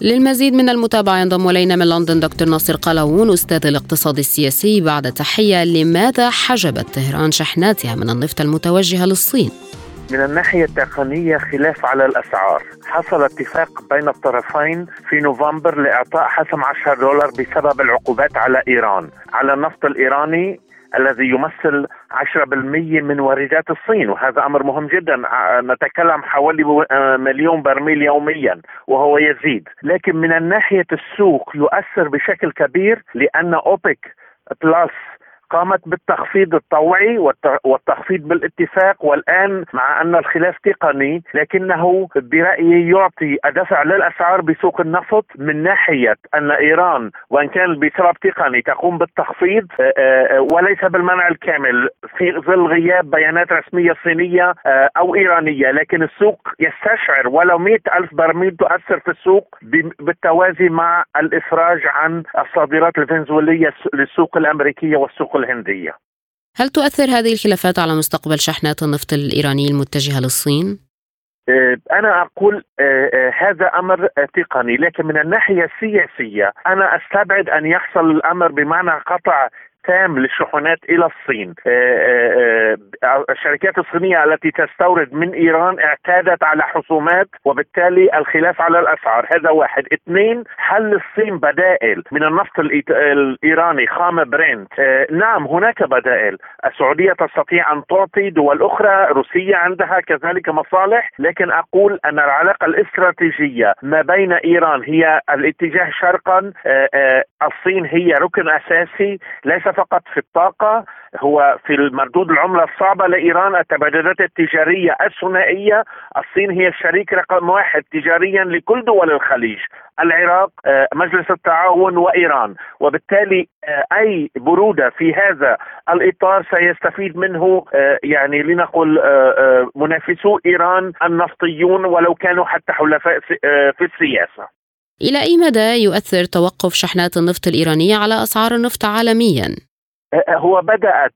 للمزيد من المتابعة ينضم إلينا من لندن دكتور ناصر قلاوون أستاذ الاقتصاد السياسي بعد تحية لماذا حجبت طهران شحناتها من النفط المتوجهة للصين؟ من الناحية التقنية خلاف على الأسعار. حصل اتفاق بين الطرفين في نوفمبر لإعطاء حسم 10 دولار بسبب العقوبات على إيران على النفط الإيراني الذي يمثل 10% من واردات الصين وهذا أمر مهم جدا. نتكلم حوالي مليون برميل يوميا وهو يزيد. لكن من ناحيه السوق يؤثر بشكل كبير لأن أوبك بلس قامت بالتخفيض الطوعي والتخفيض بالاتفاق والآن مع أن الخلاف تقني لكنه برأيي يعطي دفع للأسعار بسوق النفط من ناحية أن إيران وإن كان بسبب تقني تقوم بالتخفيض آه، آه، وليس بالمنع الكامل في ظل غياب بيانات رسمية صينية أو إيرانية لكن السوق يستشعر ولو مئة ألف برميل تؤثر في السوق بالتوازي مع الإفراج عن الصادرات الفنزويلية للسوق الأمريكية والسوق الهندية هل تؤثر هذه الخلافات على مستقبل شحنات النفط الإيراني المتجهة للصين؟ آه، أنا أقول آه، آه، هذا أمر تقني لكن من الناحية السياسية أنا أستبعد أن يحصل الأمر بمعنى قطع تام للشحنات إلى الصين. آه، آه، آه، الشركات الصينية التي تستورد من إيران اعتادت على حسومات وبالتالي الخلاف على الأسعار. هذا واحد. اثنين هل الصين بدائل من النفط الإيراني خام برنت. نعم هناك بدائل. السعودية تستطيع أن تعطي دول أخرى روسيا عندها كذلك مصالح لكن أقول أن العلاقة الاستراتيجية ما بين إيران هي الاتجاه شرقا. الصين هي ركن أساسي ليس فقط في الطاقة هو في المردود العملة الصعبة لإيران التبادلات التجارية الثنائية. الصين هي الشريك رقم واحد تجاريا لكل دول الخليج العراق آه، مجلس التعاون وإيران. وبالتالي آه، أي برودة في هذا الإطار سيستفيد منه آه، يعني لنقل منافسو إيران النفطيون ولو كانوا حتى حلفاء في السياسة. إلى أي مدى يؤثر توقف شحنات النفط الإيرانية على أسعار النفط عالميا؟ هو بدأت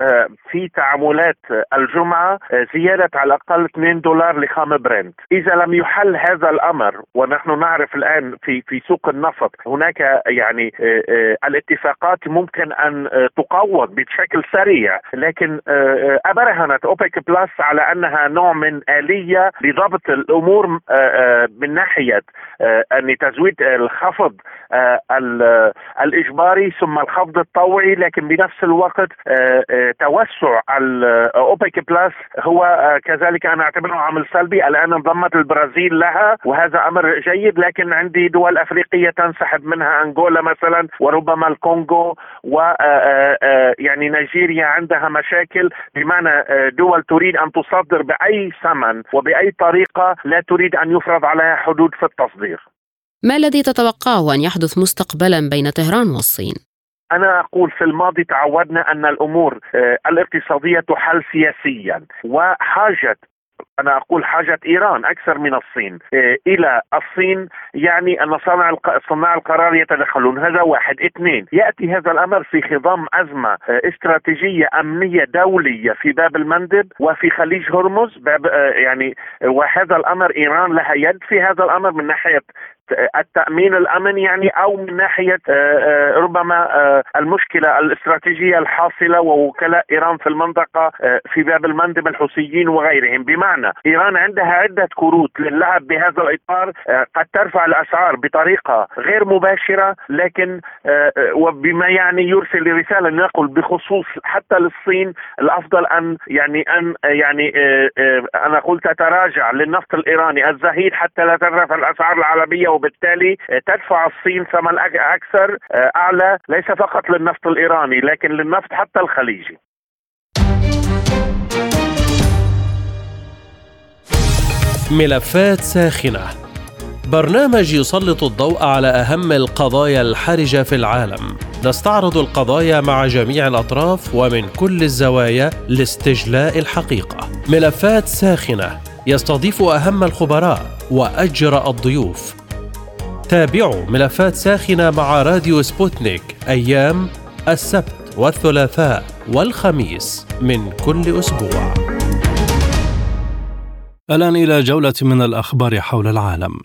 آه، في تعاملات الجمعة آه، زيادة على الأقل 2 دولار لخام برنت. إذا لم يحل هذا الأمر ونحن نعرف الآن في في سوق النفط هناك يعني آه، الاتفاقات ممكن أن تقوض بشكل سريع. لكن أبرهنت أوبك plus على أنها نوع من آلية لضبط الأمور من ناحية أن تزويد الخفض الإجباري ثم الخفض الطوعي. لكن بنفس الوقت آه، آه، توسع الاوبك plus هو آه، كذلك أنا أعتبره عامل سلبي. الآن انضمت البرازيل لها وهذا أمر جيد لكن عندي دول أفريقية تنسحب منها أنغولا مثلا وربما الكونغو و يعني نيجيريا عندها مشاكل. بمعنى دول تريد أن تصدر بأي ثمن وبأي طريقة لا تريد أن يفرض عليها حدود في التصدير. ما الذي تتوقعه أن يحدث مستقبلا بين طهران والصين؟ أنا أقول في الماضي تعودنا أن الأمور آه، الاقتصادية تحل سياسيا وحاجة أنا أقول حاجة إيران أكثر من الصين آه، إلى الصين يعني أن صناع صناع القرار يتدخلون. هذا واحد. اثنين يأتي هذا الأمر في خضم أزمة آه، استراتيجية أمنية دولية في باب المندب وفي خليج هرمز باب يعني وهذا الأمر إيران لها يد في هذا الأمر من ناحية التأمين الأمن يعني أو من ناحية آه، آه، ربما آه، المشكلة الاستراتيجية الحاصلة ووكلاء إيران في المنطقة في باب المندب الحوثيين وغيرهم. بمعنى إيران عندها عدة كروت للعب بهذا الإطار قد ترفع الأسعار بطريقة غير مباشرة لكن وبما يعني يرسل رسالة لنقل بخصوص حتى للصين الأفضل أن يعني أن يعني أنا قلت تتراجع للنفط الإيراني الزهيد حتى لا ترفع الأسعار العالميه وبالتالي تدفع الصين ثمن أكثر آه، أعلى ليس فقط للنفط الإيراني لكن للنفط حتى الخليجي. ملفات ساخنة. برنامج يسلط الضوء على أهم القضايا الحرجة في العالم. نستعرض القضايا مع جميع الأطراف ومن كل الزوايا لاستجلاء الحقيقة. ملفات ساخنة. يستضيف أهم الخبراء وأجرأ الضيوف. تابعوا ملفات ساخنة مع راديو سبوتنيك أيام السبت والثلاثاء والخميس من كل أسبوع. الآن إلى جولة من الأخبار حول العالم.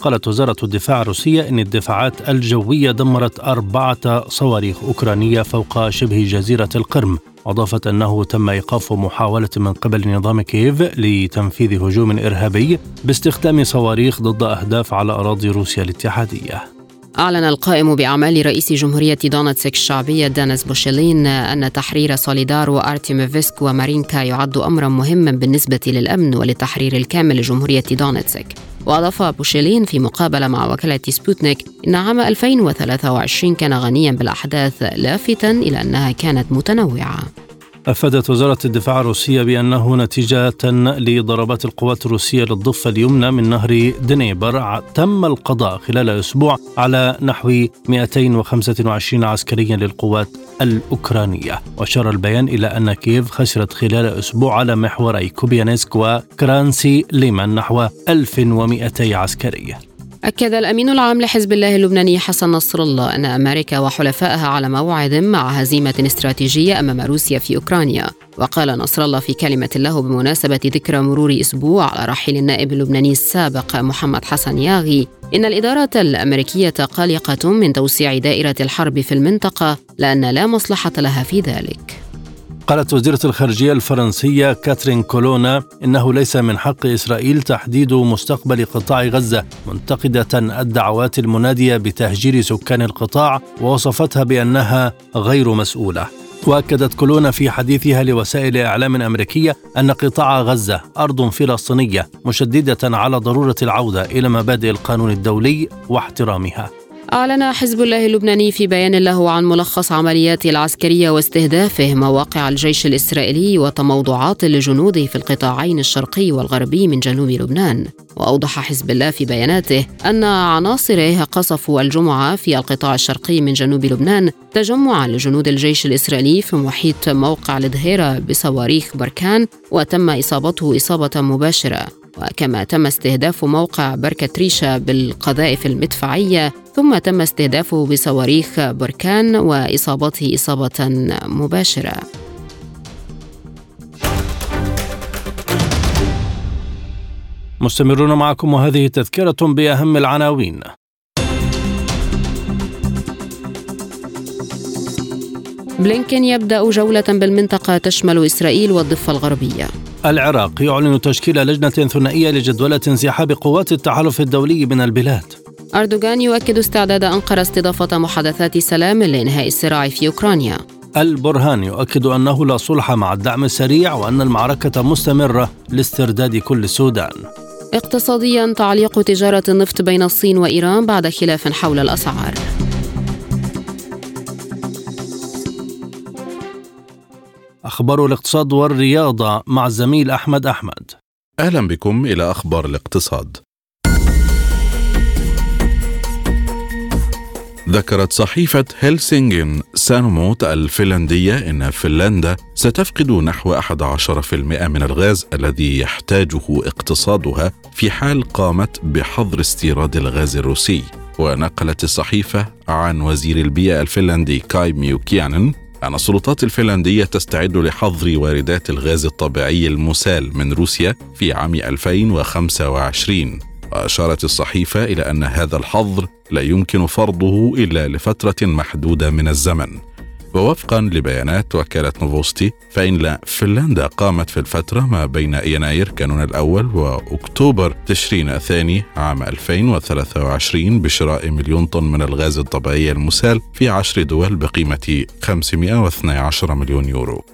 قالت وزارة الدفاع الروسية إن الدفاعات الجوية دمرت أربعة صواريخ أوكرانية فوق شبه جزيرة القرم أضافت أنه تم إيقاف محاولة من قبل نظام كييف لتنفيذ هجوم إرهابي باستخدام صواريخ ضد أهداف على أراضي روسيا الاتحادية. أعلن القائم بأعمال رئيس جمهورية دونتسك الشعبية دينيس بوشيلين أن تحرير سوليدار وأرتيميفسك ومارينكا يعد أمرا مهما بالنسبة للأمن وللتحرير الكامل لجمهورية دونتسك وأضاف بوشيلين في مقابلة مع وكالة سبوتنيك إن عام 2023 كان غنيا بالأحداث لافتا إلى أنها كانت متنوعة. أفادت وزارة الدفاع الروسية بأنه نتيجة لضربات القوات الروسية للضفة اليمنى من نهر دنيبر تم القضاء خلال أسبوع على نحو 225 عسكريا للقوات الأوكرانية. وأشار البيان إلى أن كييف خسرت خلال أسبوع على محوري كوبيانسك وكراسني ليمان نحو 1200 عسكري. أكد الأمين العام لحزب الله اللبناني حسن نصر الله أن أمريكا وحلفائها على موعد مع هزيمة استراتيجية أمام روسيا في أوكرانيا. وقال نصر الله في كلمة له بمناسبة ذكرى مرور أسبوع على رحيل النائب اللبناني السابق محمد حسن ياغي إن الإدارة الأمريكية قلقة من توسيع دائرة الحرب في المنطقة لأن لا مصلحة لها في ذلك. قالت وزيرة الخارجية الفرنسية كاترين كولونا إنه ليس من حق إسرائيل تحديد مستقبل قطاع غزة منتقدة الدعوات المنادية بتهجير سكان القطاع ووصفتها بأنها غير مسؤولة. وأكدت كولونا في حديثها لوسائل إعلام أمريكية أن قطاع غزة أرض فلسطينية مشددة على ضرورة العودة إلى مبادئ القانون الدولي واحترامها. أعلن حزب الله اللبناني في بيان له عن ملخص عملياته العسكرية واستهدافه مواقع الجيش الإسرائيلي وتموضعات لجنوده في القطاعين الشرقي والغربي من جنوب لبنان. وأوضح حزب الله في بياناته أن عناصره قصفوا الجمعة في القطاع الشرقي من جنوب لبنان تجمعا لجنود الجيش الإسرائيلي في محيط موقع الدهيرة بصواريخ بركان وتم إصابته إصابة مباشرة. وكما تم استهداف موقع بركة ريشة بالقذائف المدفعية ثم تم استهدافه بصواريخ بركان وإصابته إصابة مباشرة. مستمرون معكم وهذه تذكرة بأهم العناوين. بلينكين يبدأ جولة بالمنطقة تشمل إسرائيل والضفة الغربية. العراق يعلن تشكيل لجنة ثنائية لجدولة انسحاب قوات التحالف الدولي من البلاد. أردوغان يؤكد استعداد أنقرة استضافة محادثات سلام لإنهاء الصراع في أوكرانيا. البرهان يؤكد أنه لا صلح مع الدعم السريع وأن المعركة مستمرة لاسترداد كل السودان. اقتصاديا تعليق تجارة النفط بين الصين وإيران بعد خلاف حول الأسعار. أخبار الاقتصاد والرياضة مع الزميل أحمد أحمد. أهلا بكم إلى أخبار الاقتصاد. ذكرت صحيفة هيلسينغن سانوموت الفنلندية إن فنلندا ستفقد نحو 11% من الغاز الذي يحتاجه اقتصادها في حال قامت بحظر استيراد الغاز الروسي. ونقلت الصحيفة عن وزير البيئة الفنلندي كاي ميوكيانن أن السلطات الفنلندية تستعد لحظر واردات الغاز الطبيعي المسال من روسيا في عام 2025 وأشارت الصحيفة إلى أن هذا الحظر لا يمكن فرضه إلا لفترة محدودة من الزمن. ووفقا لبيانات وكالة نوفوستي فإن فنلندا قامت في الفترة ما بين يناير كانون الأول وأكتوبر تشرين الثاني عام 2023 بشراء مليون طن من الغاز الطبيعي المسال في عشر دول بقيمة 512 مليون يورو.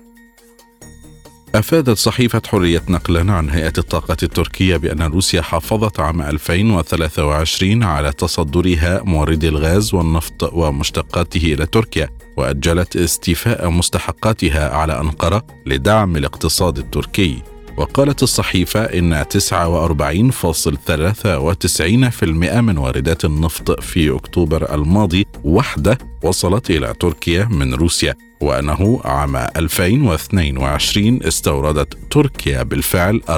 أفادت صحيفة حرية نقلا عن هيئة الطاقة التركية بأن روسيا حافظت عام 2023 على تصدرها موردي الغاز والنفط ومشتقاته إلى تركيا وأجلت استيفاء مستحقاتها على أنقرة لدعم الاقتصاد التركي. وقالت الصحيفة إن 49.93% من واردات النفط في أكتوبر الماضي وحدة وصلت إلى تركيا من روسيا. وأنه عام 2022 استوردت تركيا بالفعل 40.74%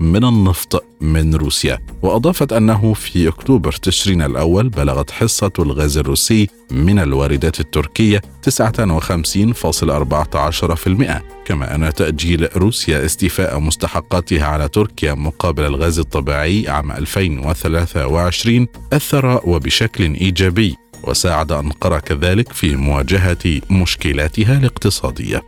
من النفط من روسيا. وأضافت أنه في أكتوبر تشرين الأول بلغت حصة الغاز الروسي من الواردات التركية 59.14% كما أن تأجيل روسيا استيفاء مستحقاتها على تركيا مقابل الغاز الطبيعي عام 2023 أثر وبشكل إيجابي. وساعد أنقرة كذلك في مواجهة مشكلاتها الاقتصادية.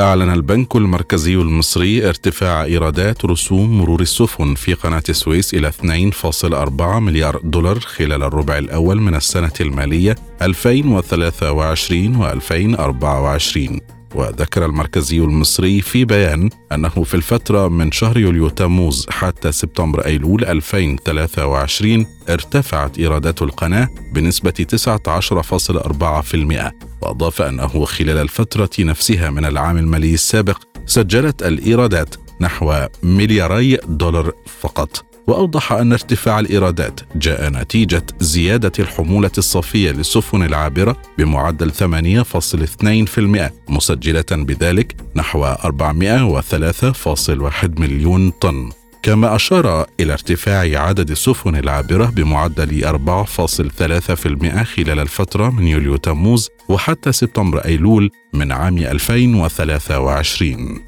أعلن البنك المركزي المصري ارتفاع إيرادات رسوم مرور السفن في قناة السويس إلى 2.4 مليار دولار خلال الربع الأول من السنة المالية 2023 و2024 وذكر المركزي المصري في بيان أنه في الفترة من شهر يوليو تموز حتى سبتمبر أيلول 2023 ارتفعت إيرادات القناة بنسبة 19.4% وأضاف أنه خلال الفترة نفسها من العام المالي السابق سجلت الإيرادات نحو ملياري دولار فقط. وأوضح أن ارتفاع الإيرادات جاء نتيجة زيادة الحمولة الصافية للسفن العابرة بمعدل 8.2% مسجلة بذلك نحو 403.1 مليون طن. كما أشار إلى ارتفاع عدد السفن العابرة بمعدل 4.3% خلال الفترة من يوليو تموز وحتى سبتمبر أيلول من عام 2023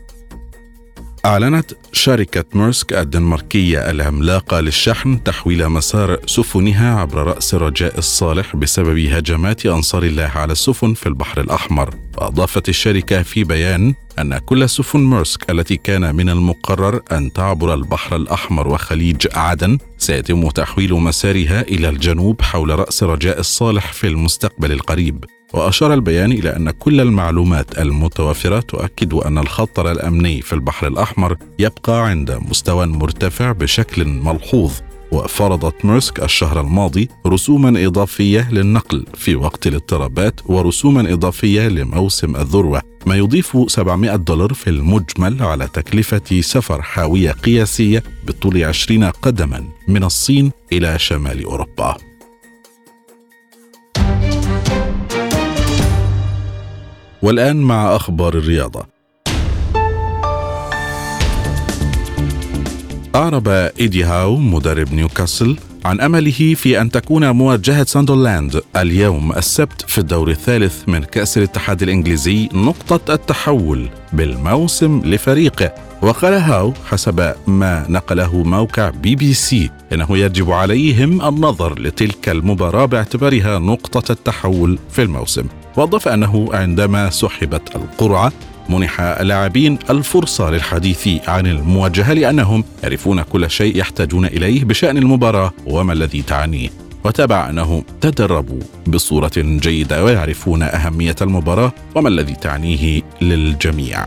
أعلنت شركة ميرسك الدنماركية العملاقة للشحن تحويل مسار سفنها عبر رأس رجاء الصالح بسبب هجمات أنصار الله على السفن في البحر الأحمر. وأضافت الشركة في بيان أن كل سفن ميرسك التي كان من المقرر أن تعبر البحر الأحمر وخليج عدن سيتم تحويل مسارها إلى الجنوب حول رأس رجاء الصالح في المستقبل القريب. وأشار البيان إلى أن كل المعلومات المتوفرة تؤكد أن الخطر الأمني في البحر الأحمر يبقى عند مستوى مرتفع بشكل ملحوظ وفرضت ميرسك الشهر الماضي رسوما إضافية للنقل في وقت الاضطرابات ورسوما إضافية لموسم الذروة ما يضيف 700 دولار في المجمل على تكلفة سفر حاوية قياسية بطول 20 قدما من الصين إلى شمال أوروبا. والآن مع أخبار الرياضة. أعرب إيدي هاو مدرب نيوكاسل عن أمله في أن تكون مواجهة ساندرلاند اليوم السبت في الدور الثالث من كأس الاتحاد الإنجليزي نقطة التحول بالموسم لفريقه وقال هاو حسب ما نقله موقع بي بي سي إنه يجب عليهم النظر لتلك المباراة باعتبارها نقطة التحول في الموسم. وأضاف أنه عندما سحبت القرعة منح اللاعبين الفرصة للحديث عن المواجهة لأنهم يعرفون كل شيء يحتاجون إليه بشأن المباراة وما الذي تعنيه وتابع انه تدربوا بصورة جيدة ويعرفون أهمية المباراة وما الذي تعنيه للجميع.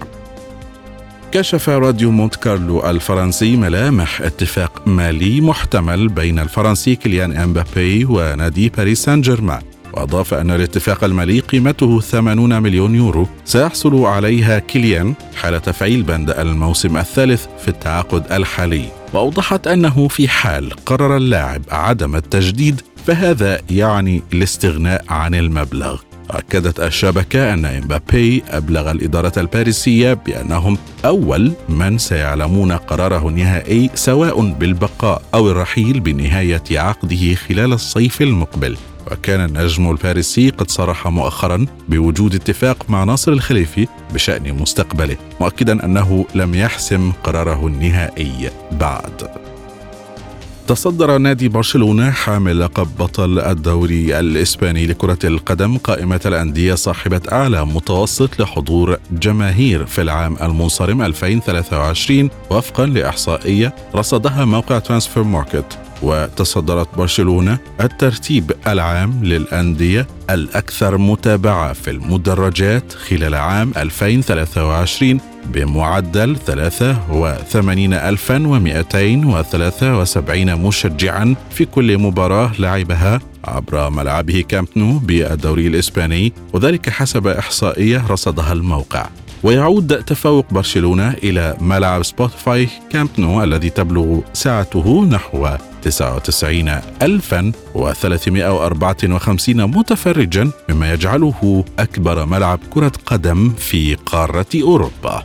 كشف راديو مونت كارلو الفرنسي ملامح اتفاق مالي محتمل بين الفرنسي كيليان إمبابي ونادي باريس سان جيرمان. وأضاف أن الاتفاق المالي قيمته 80 مليون يورو. سيحصل عليها كيليان حال تفعيل بند الموسم الثالث في التعاقد الحالي. وأوضحت أنه في حال قرر اللاعب عدم التجديد فهذا يعني الاستغناء عن المبلغ. أكدت الشبكة أن إمبابي أبلغ الإدارة الباريسية بأنهم أول من سيعلمون قراره النهائي سواء بالبقاء أو الرحيل بنهاية عقده خلال الصيف المقبل. وكان النجم الفرنسي قد صرح مؤخرا بوجود اتفاق مع ناصر الخليفي بشأن مستقبله مؤكدا أنه لم يحسم قراره النهائي بعد. تصدر نادي برشلونة حامل لقب بطل الدوري الإسباني لكرة القدم قائمة الأندية صاحبة أعلى متوسط لحضور جماهيري في العام المنصرم 2023 وفقا لإحصائية رصدها موقع ترانسفير ماركت وتصدر برشلونة الترتيب العام للأندية الأكثر متابعة في المدرجات خلال عام 2023 بمعدل 83273 مشجعا في كل مباراة لعبها عبر ملعبه كامب نو بالدوري الإسباني وذلك حسب إحصائية رصدها الموقع. ويعود تفوق برشلونة إلى ملعب سبوتيفاي كامب نو الذي تبلغ سعته نحو 99354 متفرجا مما يجعله أكبر ملعب كرة قدم في قارة أوروبا.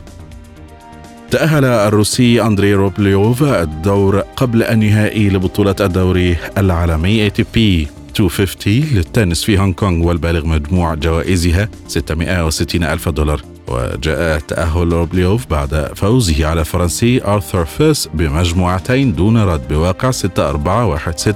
تأهل الروسي أندري روبليوف للدور قبل النهائي لبطولة الدوري العالمي ATP 250 للتنس في هونغ كونغ والبالغ مجموع جوائزها 660 ألف دولار. وجاء تأهل روبليوف بعد فوزه على الفرنسي آرثر فيلس بمجموعتين دون رد بواقع 6-4 1-6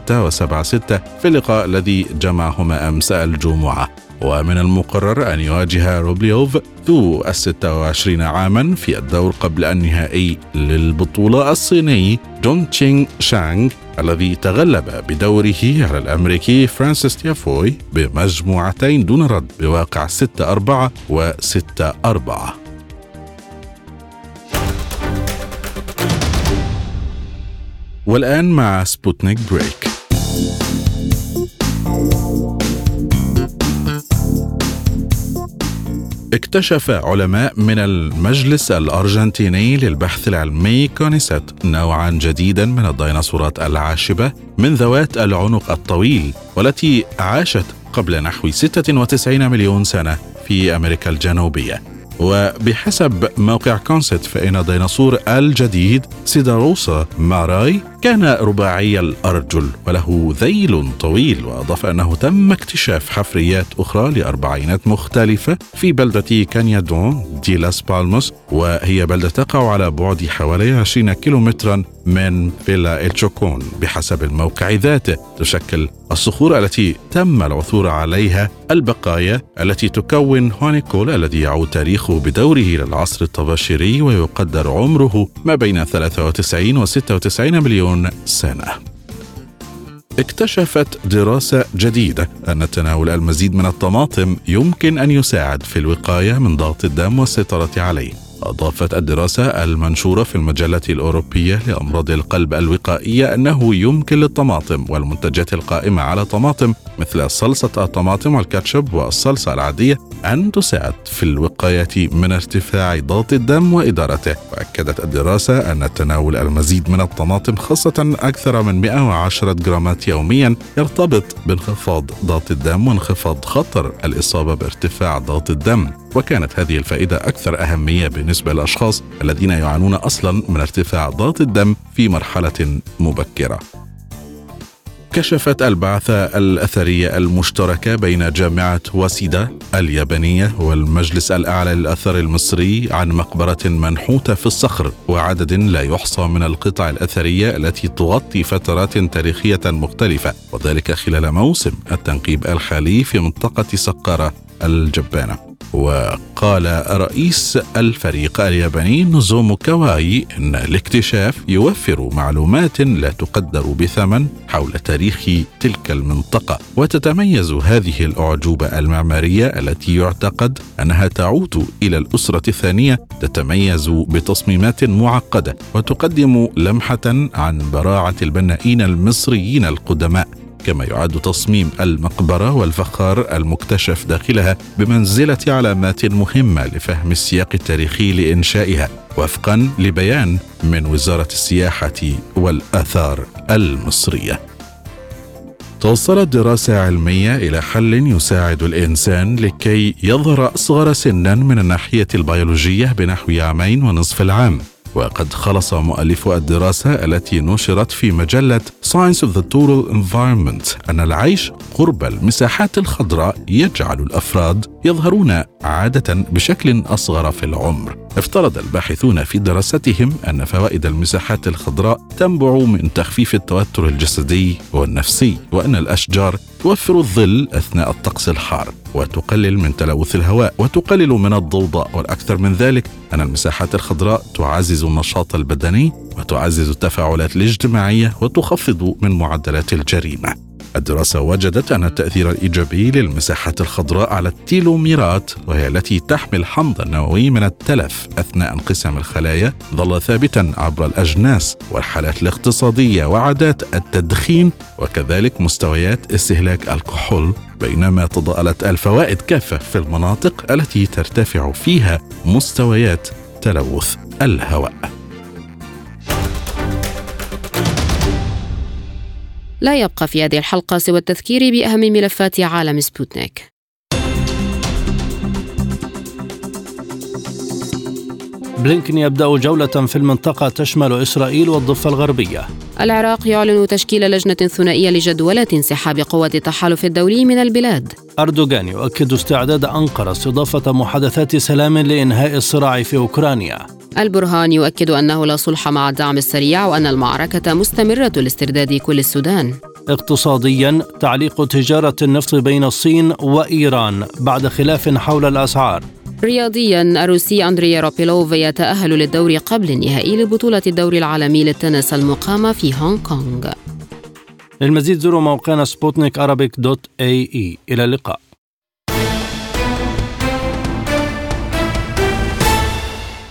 و7-6 في اللقاء الذي جمعهما أمس الجمعة. ومن المقرر أن يواجه روبليوف ذو الستة وعشرين عاما في الدور قبل النهائي للبطولة الصيني جون تشينغ شانغ الذي تغلب بدوره على الأمريكي فرانسيس تيافوي بمجموعتين دون رد بواقع 6 4 و 6 4 والآن مع سبوتنيك break. اكتشف علماء من المجلس الأرجنتيني للبحث العلمي كونيسيت نوعا جديدا من الديناصورات العاشبة من ذوات العنق الطويل والتي عاشت قبل نحو 96 مليون سنة في أمريكا الجنوبية. وبحسب موقع كونسيت فإن الديناصور الجديد سيديرسورا ماراي كان رباعي الأرجل وله ذيل طويل وأضاف أنه تم اكتشاف حفريات أخرى لأربعينات مختلفة في بلدة كانيادون دي لاس بالموس وهي بلدة تقع على بعد حوالي 20 كيلومترا من فيلا إل تشوكون بحسب الموقع ذاته. تشكل الصخور التي تم العثور عليها البقايا التي تكون هونيكول الذي يعود تاريخه بدوره للعصر الطباشيري ويقدر عمره ما بين 93 و 96 مليون سنة. اكتشفت دراسة جديدة أن تناول المزيد من الطماطم يمكن أن يساعد في الوقاية من ضغط الدم والسيطرة عليه. أضافت الدراسة المنشورة في المجلة الأوروبية لأمراض القلب الوقائية أنه يمكن للطماطم والمنتجات القائمة على طماطم مثل صلصة الطماطم والكاتشب والصلصة العادية أن تساعد في الوقاية من ارتفاع ضغط الدم وإدارته. وأكدت الدراسة أن تناول المزيد من الطماطم خاصة أكثر من 110 جرامات يوميا يرتبط بانخفاض ضغط الدم وانخفاض خطر الإصابة بارتفاع ضغط الدم. وكانت هذه الفائدة أكثر أهمية بالنسبة للأشخاص الذين يعانون أصلا من ارتفاع ضغط الدم في مرحلة مبكرة. كشفت البعثة الأثرية المشتركة بين جامعة واسيدا اليابانية والمجلس الأعلى للأثر المصري عن مقبرة منحوتة في الصخر وعدد لا يحصى من القطع الأثرية التي تغطي فترات تاريخية مختلفة وذلك خلال موسم التنقيب الحالي في منطقة سقارة الجبانة. وقال رئيس الفريق الياباني نوزومو كاواي إن الاكتشاف يوفر معلومات لا تقدر بثمن حول تاريخ تلك المنطقة. وتتميز هذه الأعجوبة المعمارية التي يعتقد أنها تعود إلى الأسرة الثانية تتميز بتصميمات معقدة وتقدم لمحة عن براعة البنائين المصريين القدماء. كما يعد تصميم المقبرة والفخار المكتشف داخلها بمنزلة علامات مهمة لفهم السياق التاريخي لإنشائها وفقا لبيان من وزارة السياحة والآثار المصرية. توصلت دراسة علمية إلى حل يساعد الإنسان لكي يظهر أصغر سنا من الناحية البيولوجية بنحو عامين ونصف العام. وقد خلص مؤلف الدراسة التي نشرت في مجلة Science of the Total Environment أن العيش قرب المساحات الخضراء يجعل الأفراد يظهرون عادة بشكل أصغر في العمر. افترض الباحثون في دراستهم أن فوائد المساحات الخضراء تنبع من تخفيف التوتر الجسدي والنفسي، وأن الأشجار توفر الظل أثناء الطقس الحار، وتقلل من تلوث الهواء، وتقلل من الضوضاء، والأكثر من ذلك أن المساحات الخضراء تعزز النشاط البدني، وتعزز التفاعلات الاجتماعية، وتخفض من معدلات الجريمة. الدراسة وجدت أن التأثير الإيجابي للمساحات الخضراء على التيلوميرات وهي التي تحمي الحمض النووي من التلف أثناء انقسام الخلايا ظل ثابتا عبر الأجناس والحالات الاقتصادية وعادات التدخين وكذلك مستويات استهلاك الكحول بينما تضاءلت الفوائد كافة في المناطق التي ترتفع فيها مستويات تلوث الهواء. لا يبقى في هذه الحلقة سوى التذكير بأهم ملفات عالم سبوتنيك. بلينكن يبدأ جولة في المنطقة تشمل إسرائيل والضفة الغربية. العراق يعلن تشكيل لجنة ثنائية لجدولة انسحاب قوات التحالف الدولي من البلاد. أردوغان يؤكد استعداد أنقرة استضافة محادثات سلام لإنهاء الصراع في أوكرانيا. البرهان يؤكد أنه لا صلح مع الدعم السريع وأن المعركة مستمرة لاسترداد كل السودان. اقتصاديا تعليق تجارة النفط بين الصين وإيران بعد خلاف حول الأسعار. رياضيا الروسي أندريا روبيلوف يتأهل للدور قبل النهائي لبطولة الدوري العالمي للتنس المقامة في هونغ كونغ. للمزيد زوروا موقعنا سبوتنيك dot ae. إلى اللقاء.